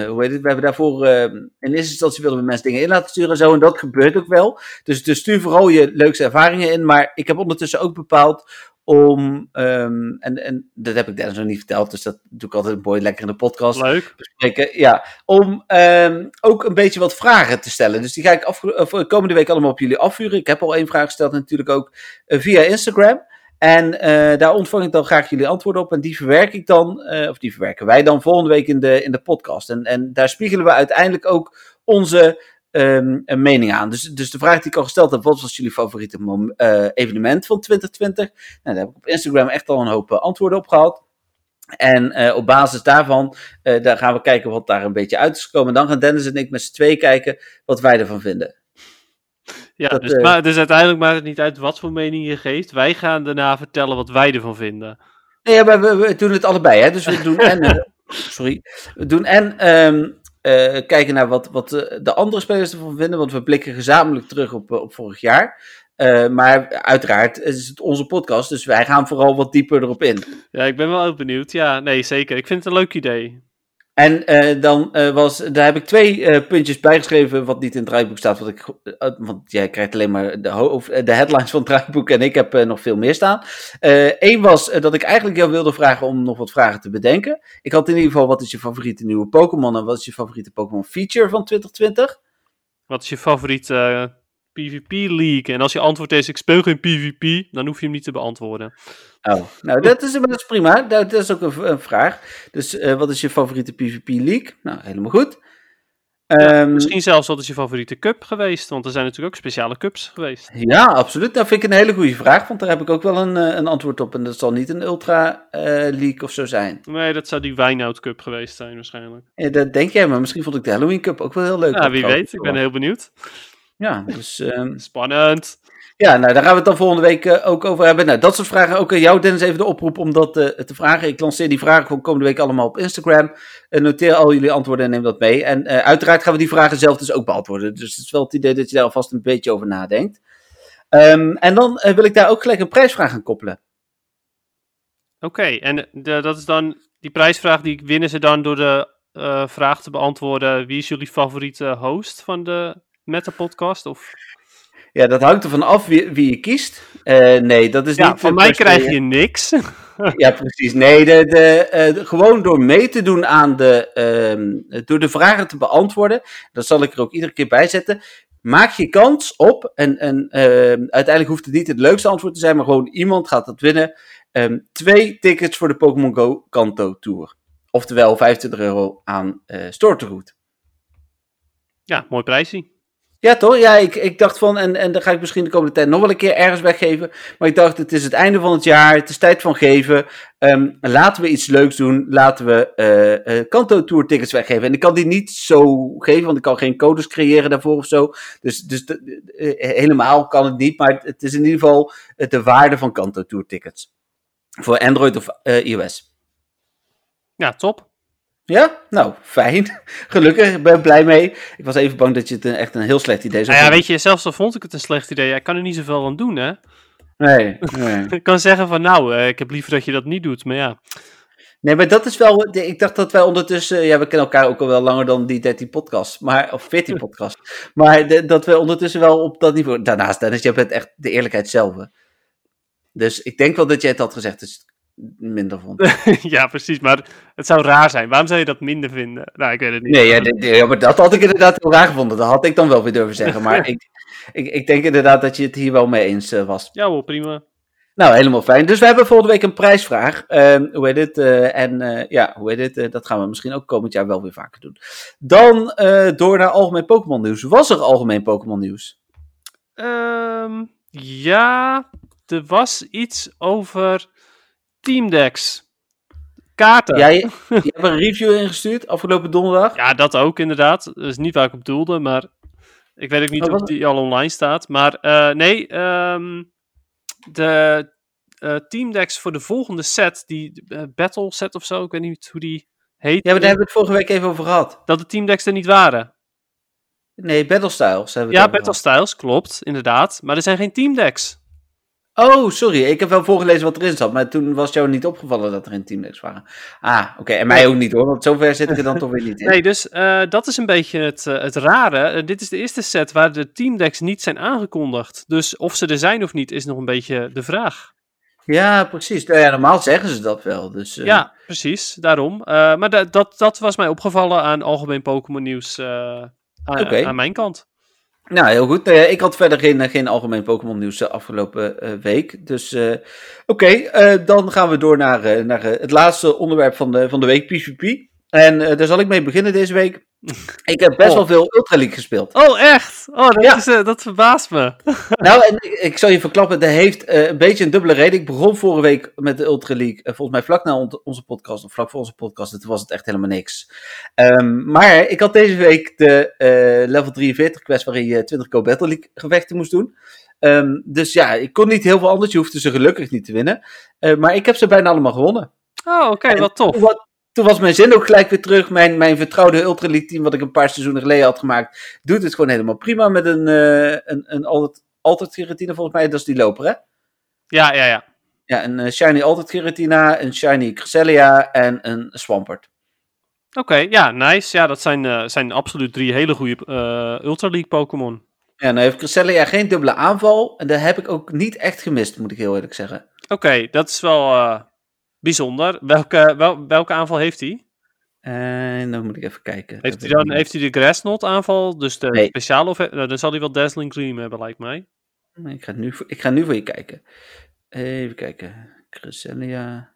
eh, hoe heet het? We hebben daarvoor in eerste instantie wilden we mensen dingen in laten sturen en zo. En dat gebeurt ook wel. Dus, dus stuur vooral je leukste ervaringen in. Maar ik heb ondertussen ook bepaald om. ehm, en, en dat heb ik Dennis nog niet verteld. Dus dat doe ik altijd mooi lekker in de podcast Leuk. bespreken. Ja, om ehm, ook een beetje wat vragen te stellen. Dus die ga ik eh, komende week allemaal op jullie afvuren. Ik heb al één vraag gesteld, natuurlijk ook via Instagram. En eh, daar ontvang ik dan graag jullie antwoorden op. En die verwerk ik dan, eh, of die verwerken wij dan volgende week in de, in de podcast. En, en daar spiegelen we uiteindelijk ook onze een mening aan. Dus, dus de vraag die ik al gesteld heb, wat was jullie favoriete eh, evenement van 2020? Nou, daar heb ik op Instagram echt al een hoop antwoorden op gehad. En op basis daarvan daar gaan we kijken wat daar een beetje uit is gekomen. Dan gaan Dennis en ik met z'n twee kijken wat wij ervan vinden. Ja, Dat, dus, eh, maar, dus uiteindelijk maakt het niet uit wat voor mening je geeft. Wij gaan daarna vertellen wat wij ervan vinden. Nee, maar we, we doen het allebei. Hè? Dus we doen en. eh, sorry. We doen en. ehm, eh, kijken naar wat, wat de andere spelers ervan vinden. Want we blikken gezamenlijk terug op, op vorig jaar. Maar uiteraard is het onze podcast. Dus wij gaan vooral wat dieper erop in. Ja, ik ben wel benieuwd. Ja, nee, zeker. Ik vind het een leuk idee. En eh, dan eh, was, daar heb ik twee eh, puntjes bijgeschreven wat niet in het draaiboek staat. Wat ik, want jij krijgt alleen maar de, headlines van het draaiboek en ik heb nog veel meer staan. Eén was dat ik eigenlijk jou wilde vragen om nog wat vragen te bedenken. Ik had in ieder geval, wat is je favoriete nieuwe Pokémon en wat is je favoriete Pokémon feature van 2020? Wat is je favoriete eh, PvP-league? En als je antwoord is, ik speel geen PvP, dan hoef je hem niet te beantwoorden. Oh, nou dat is, dat is prima. Dat, dat is ook een, een vraag. Dus eh, wat is je favoriete PvP league? Nou, helemaal goed. Ja, Ehm, Misschien zelfs wat is je favoriete cup geweest? Want er zijn natuurlijk ook speciale cups geweest. Ja, absoluut. Dat vind ik een hele goede vraag, want daar heb ik ook wel een, eh, een antwoord op. En dat zal niet een Ultra eh League of zo zijn. Nee, dat zou die Wijnhout Cup geweest zijn waarschijnlijk. Ja, dat denk jij, maar misschien vond ik de Halloween Cup ook wel heel leuk. Ja, wie weet. Ik ben heel benieuwd. Ja, dus, ehm, Spannend. Ja, nou, daar gaan we het dan volgende week eh, ook over hebben. Nou, dat soort vragen. Ook aan jou, Dennis, even de oproep om dat eh, te vragen. Ik lanceer die vragen voor komende week allemaal op Instagram. Eh, noteer al jullie antwoorden en neem dat mee. En uiteraard gaan we die vragen zelf dus ook beantwoorden. Dus het is wel het idee dat je daar alvast een beetje over nadenkt. Ehm, en dan wil ik daar ook gelijk een prijsvraag aan koppelen. Oké, en dat is dan die prijsvraag die winnen ze dan door de vraag te beantwoorden. Wie is jullie favoriete host van de Meta Podcast? Of... Ja, dat hangt ervan af wie, wie je kiest. Eh, nee, dat is Ja, niet... van mij krijg je niks. Ja, precies. Nee, de, de, eh, de- gewoon door mee te doen aan de... ehm, door de vragen te beantwoorden, dat zal ik er ook iedere keer bij zetten, maak je kans op, en, en ehm, uiteindelijk hoeft het niet het leukste antwoord te zijn, maar gewoon iemand gaat dat winnen, ehm, twee tickets voor de Pokémon Go Kanto Tour. Oftewel 25 euro aan tegoed. ja, mooi prijsie. Ja, toch? Ja, ik, ik dacht van, en, en dan ga ik misschien de komende tijd nog wel een keer ergens weggeven. Maar ik dacht, het is het einde van het jaar, het is tijd van geven. Ehm, laten we iets leuks doen. Laten we uh, uh, Kanto Tour tickets weggeven. En ik kan die niet zo geven, want ik kan geen codes creëren daarvoor of zo. Dus, dus de, uh, helemaal kan het niet. Maar het is in ieder geval de waarde van Kanto Tour tickets. Voor Android of iOS. Ja, top. Ja? Nou, fijn. Gelukkig, ik ben blij mee. Ik was even bang dat je het een, echt een heel slecht idee zou nou ja, weet je, zelfs al vond ik het een slecht idee, ik kan er niet zoveel aan doen, hè? Nee, nee. ik kan zeggen van, nou, uh, ik heb liever dat je dat niet doet, maar ja. Nee, maar dat is wel, ik dacht dat wij ondertussen, ja, we kennen elkaar ook al wel langer dan die 13 podcasts, maar, of 14 podcasts, maar de, dat we ondertussen wel op dat niveau, daarnaast, Dennis, je bent echt de eerlijkheid zelf. Dus ik denk wel dat jij het had gezegd, dus minder vond. ja, precies. Maar het zou raar zijn. Waarom zou je dat minder vinden? Nou, ik weet het niet. Nee, ja, ja, maar dat had ik inderdaad heel raar gevonden. Dat had ik dan wel weer durven zeggen. Maar ik, ik, ik denk inderdaad dat je het hier wel mee eens uh, was. Ja, wel prima. Nou, helemaal fijn. Dus we hebben volgende week een prijsvraag. Uh, hoe heet het? Uh, en uh, ja, hoe heet het? dat gaan we misschien ook komend jaar wel weer vaker doen. Dan door naar algemeen Pokémon nieuws. Was er algemeen Pokémon nieuws? Um, ja, er was iets over Teamdex. Kaarten. Ja, je, je hebt een review ingestuurd afgelopen donderdag. Ja, dat ook inderdaad. Dat is niet waar ik op doelde, maar ik weet ook niet oh, of die al online staat. Maar uh, nee, um, de uh, Teamdex voor de volgende set, die uh, Battle set of zo, ik weet niet hoe die heet. Ja, maar daar hebben we het vorige week even over gehad. Dat de Teamdex er niet waren. Nee, Battle Styles hebben we Ja, Battle Styles, klopt, inderdaad. Maar er zijn geen Teamdecks. Oh, sorry. Ik heb wel voorgelezen wat erin zat, maar toen was jou niet opgevallen dat er in teamdecks waren. Ah, oké. En mij ook niet hoor, want zover zit ik er dan toch weer niet in. Nee, dus uh, dat is een beetje het, uh, het rare. Uh, dit is de eerste set waar de teamdecks niet zijn aangekondigd. Dus of ze er zijn of niet, is nog een beetje de vraag. Ja, precies. Nou ja, normaal zeggen ze dat wel. Dus, Ja, precies. Daarom. maar dat, dat was mij opgevallen aan algemeen Pokémon nieuws okay. aan mijn kant. Nou, heel goed. Uh, ik had verder geen, geen algemeen Pokémon nieuws de afgelopen uh, week. Dus oké, dan gaan we door naar, naar het laatste onderwerp van van de week, PvP. En daar zal ik mee beginnen deze week. Ik heb best oh. wel veel Ultra League gespeeld. Oh, echt? Oh, dat, ja. is, uh, dat verbaast me. nou, en ik, ik zal je verklappen, dat heeft uh, een beetje een dubbele reden. Ik begon vorige week met de Ultra League, uh, volgens mij vlak na on onze podcast, of vlak voor onze podcast, toen was het echt helemaal niks. Um, maar ik had deze week de level 43 quest waarin je 20 Go Battle League gevechten moest doen. Um, dus ja, ik kon niet heel veel anders, je hoefde ze gelukkig niet te winnen. maar ik heb ze bijna allemaal gewonnen. Oh, oké, okay, wat tof. Wat, toen was mijn zin ook gelijk weer terug. Mijn, mijn vertrouwde Ultra League team, wat ik een paar seizoenen geleden had gemaakt, doet het gewoon helemaal prima met een, uh, een, een altijd, altijd Giratina volgens mij. Dat is die loper, hè? Ja, ja, ja. Ja, een uh, Shiny Altijd Giratina, een Shiny Cresselia en een Swampert. Oké, okay, ja, nice. Ja, dat zijn, uh, zijn absoluut drie hele goede Ultra League Pokémon. Ja, nou heeft Cresselia geen dubbele aanval. En dat heb ik ook niet echt gemist, moet ik heel eerlijk zeggen. Oké, okay, dat is wel Bijzonder. Welke, wel, welke aanval heeft hij? En dan moet ik even kijken. Heeft hij dan heeft hij de Grassnot aanval? Dus de nee. speciale of nou, dan zal hij wel Dazzling Gleam hebben, lijkt mij. Ik ga nu voor, ik ga nu voor je kijken. Even kijken. Cresselia.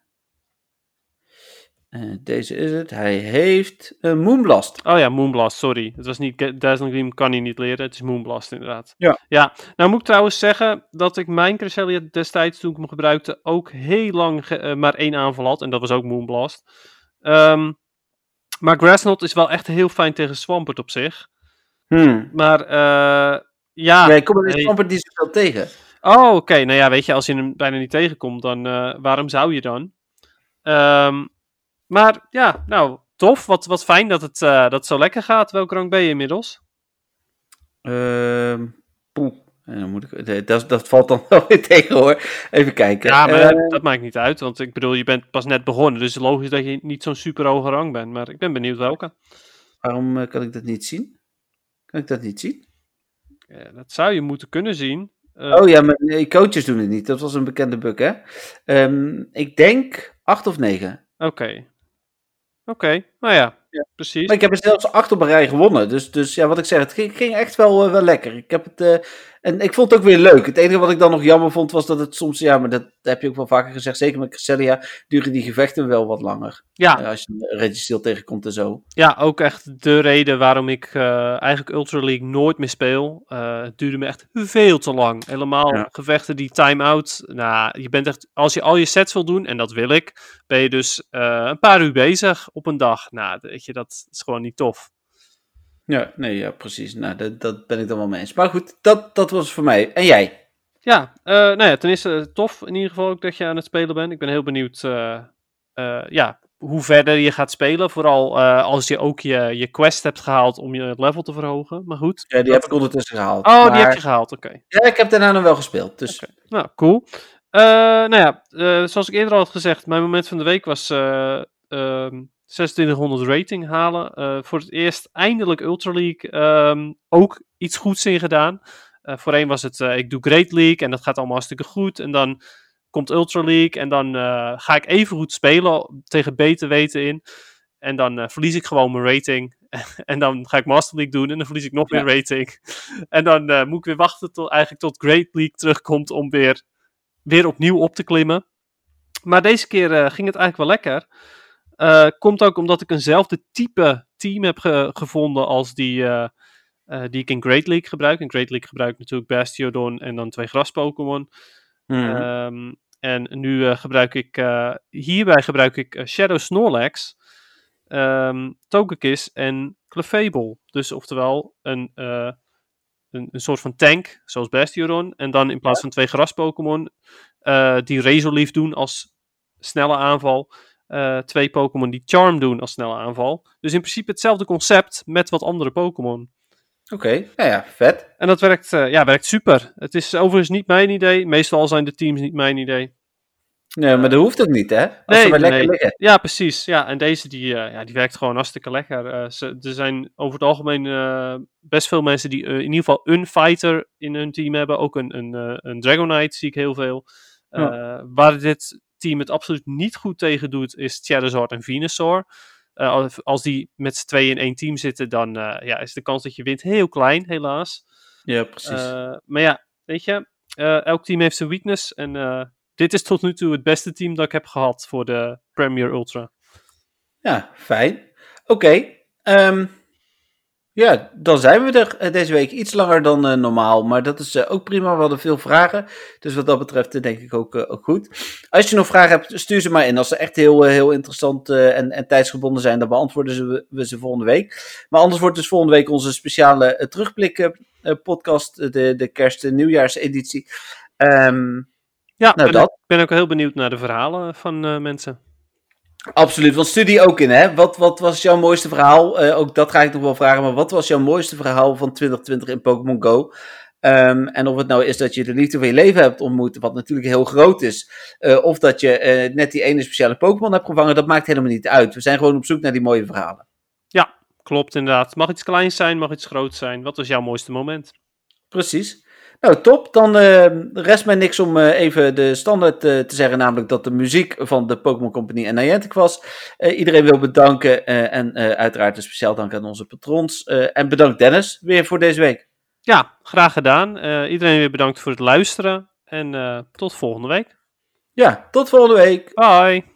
Uh, deze is het. Hij heeft een Moonblast. Oh ja, Moonblast, sorry. Het was niet Dazzling Gleam, kan hij niet leren. Het is Moonblast inderdaad. Ja. Ja, nou moet ik trouwens zeggen dat ik mijn Cresselia destijds toen ik hem gebruikte ook heel lang uh, maar één aanval had. En dat was ook Moonblast. Um, maar Grassnot is wel echt heel fijn tegen Swampert op zich. Hmm. Maar uh, ja... Nee, kom in Swampert niet zoveel tegen. Oh, oké. Okay. Nou ja, weet je, als je hem bijna niet tegenkomt, dan waarom zou je dan? Um, maar ja, nou, tof. Wat, wat fijn dat het, uh, dat zo lekker gaat. Welke rang ben je inmiddels? Ehm uh, poeh. Dan moet ik, dat, dat valt dan wel weer tegen hoor. Even kijken. Ja, maar uh, dat maakt niet uit. Want ik bedoel, je bent pas net begonnen. Dus het is logisch dat je niet zo'n super hoge rang bent. Maar ik ben benieuwd welke. Waarom uh, kan ik dat niet zien? Kan ik dat niet zien? Ja, dat zou je moeten kunnen zien. Uh, oh ja, maar nee, coaches doen het niet. Dat was een bekende bug, hè? Um, ik denk 8 of 9. Oké. Okay. Oké, okay. nou ja, ja, precies. Maar ik heb er zelfs acht op een rij gewonnen. Dus, dus ja, wat ik zeg, het ging, ging echt wel, uh, wel lekker. Ik heb het, uh, En ik vond het ook weer leuk. Het enige wat ik dan nog jammer vond was dat het soms, ja, maar dat heb je ook wel vaker gezegd, zeker met Cresselia, duren die gevechten wel wat langer. Ja, Eh, als je Registeel tegenkomt en zo. ja, ook echt de reden waarom ik eh, eigenlijk Ultra League nooit meer speel. Eh, het duurde me echt veel te lang. Helemaal Ja. gevechten die time-out. Nou, je bent echt, als je al je sets wil doen, en dat wil ik, ben je dus een paar uur bezig op een dag. Nou, weet je, dat is gewoon niet tof. Ja, nee, ja, precies. Nou, dat, dat ben ik dan wel mee eens. Maar goed, dat, dat was voor mij. En jij? Ja, eh, nou ja, ten eerste eh, tof in ieder geval ook dat je aan het spelen bent. Ik ben heel benieuwd eh, ja, hoe verder je gaat spelen. Vooral als je ook je, je quest hebt gehaald om je level te verhogen. Maar goed. Ja, die heb ik ondertussen gehaald. Oh, maar- die heb je gehaald, oké. Ja, ik heb daarna nog wel gespeeld. Dus. Nou, cool. Nou ja, zoals ik eerder al had gezegd, mijn moment van de week was eh, ehm, 2600 rating halen. Eh, voor het eerst eindelijk Ultra League ehm, ook iets goeds in gedaan. Eh, voorheen was het, eh, ik doe Great League en dat gaat allemaal hartstikke goed. En dan komt Ultra League en dan ga ik even goed spelen tegen beter weten in. En dan verlies ik gewoon mijn rating. en dan ga ik Master League doen en dan verlies ik nog Ja. meer rating. en dan moet ik weer wachten tot, eigenlijk tot Great League terugkomt om weer, weer opnieuw op te klimmen. Maar deze keer ging het eigenlijk wel lekker. Eh, komt ook omdat ik eenzelfde type team heb ge- gevonden als die, eh, eh, die ik in Great League gebruik. In Great League gebruik ik natuurlijk Bastiodon en dan twee gras-Pokémon. mhm. Ehm, en nu gebruik ik, hierbij gebruik ik Shadow Snorlax, ehm Togekiss en Clefable. Dus oftewel een, een, een soort van tank, zoals Bastiodon. En dan in plaats van twee gras-Pokémon, die Razorleaf doen als snelle aanval. Eh, twee Pokémon die Charm doen als snelle aanval. Dus in principe hetzelfde concept met wat andere Pokémon. Oké, nou ja, vet. En dat werkt, eh, ja, werkt super. Het is overigens niet mijn idee. Meestal zijn de teams niet mijn idee. Nee, maar dat hoeft ook niet, hè? Als Nee, ze maar lekker nee. liggen. Ja, precies. Ja, en deze die, eh, ja, die werkt gewoon hartstikke lekker. Ze, er zijn over het algemeen best veel mensen die in ieder geval een fighter in hun team hebben. Ook een, een, een Dragonite zie ik heel veel. Eh, Waar dit team het absoluut niet goed tegen doet, is Charizard en Venusaur. Eh, als, die met z'n tweeën in één team zitten, dan eh, ja, is de kans dat je wint heel klein, helaas. Ja, precies. Eh, maar ja, weet je, elk team heeft zijn weakness. En dit is tot nu toe het beste team dat ik heb gehad voor de Premier Ultra. Ja, fijn. Oké. ehm, ja, dan zijn we er eh, deze week iets langer dan eh, normaal. Maar dat is eh, ook prima. We hadden veel vragen. Dus wat dat betreft denk ik ook, ook goed. Als je nog vragen hebt, stuur ze maar in. Als ze echt heel, heel interessant en, en tijdsgebonden zijn, dan beantwoorden ze, we, ze volgende week. Maar anders wordt dus volgende week onze speciale terugblik podcast. de, de kerst- en nieuwjaarseditie. Ehm Ja, Nou, dat. ik ben ook heel benieuwd naar de verhalen van mensen. Absoluut, want studie ook in, hè? Wat, wat was jouw mooiste verhaal? Eh, ook dat ga ik nog wel vragen, maar wat was jouw mooiste verhaal van 2020 in Pokémon Go? Ehm, en of het nou is dat je de liefde van je leven hebt ontmoet, wat natuurlijk heel groot is, eh, of dat je eh, net die ene speciale Pokémon hebt gevangen, dat maakt helemaal niet uit. We zijn gewoon op zoek naar die mooie verhalen. Klopt, inderdaad. Mag iets kleins zijn, mag iets groots zijn. Wat was jouw mooiste moment? Precies. Nou, top. Dan eh, rest mij niks om eh, even de standaard eh, te zeggen, namelijk dat de muziek van de Pokémon Company en Niantic was. Eh, iedereen wil bedanken en uiteraard een speciaal dank aan onze patrons. En bedankt Dennis weer voor deze week. Ja, graag gedaan. Iedereen weer bedankt voor het luisteren. En tot volgende week. Ja, tot volgende week. Bye!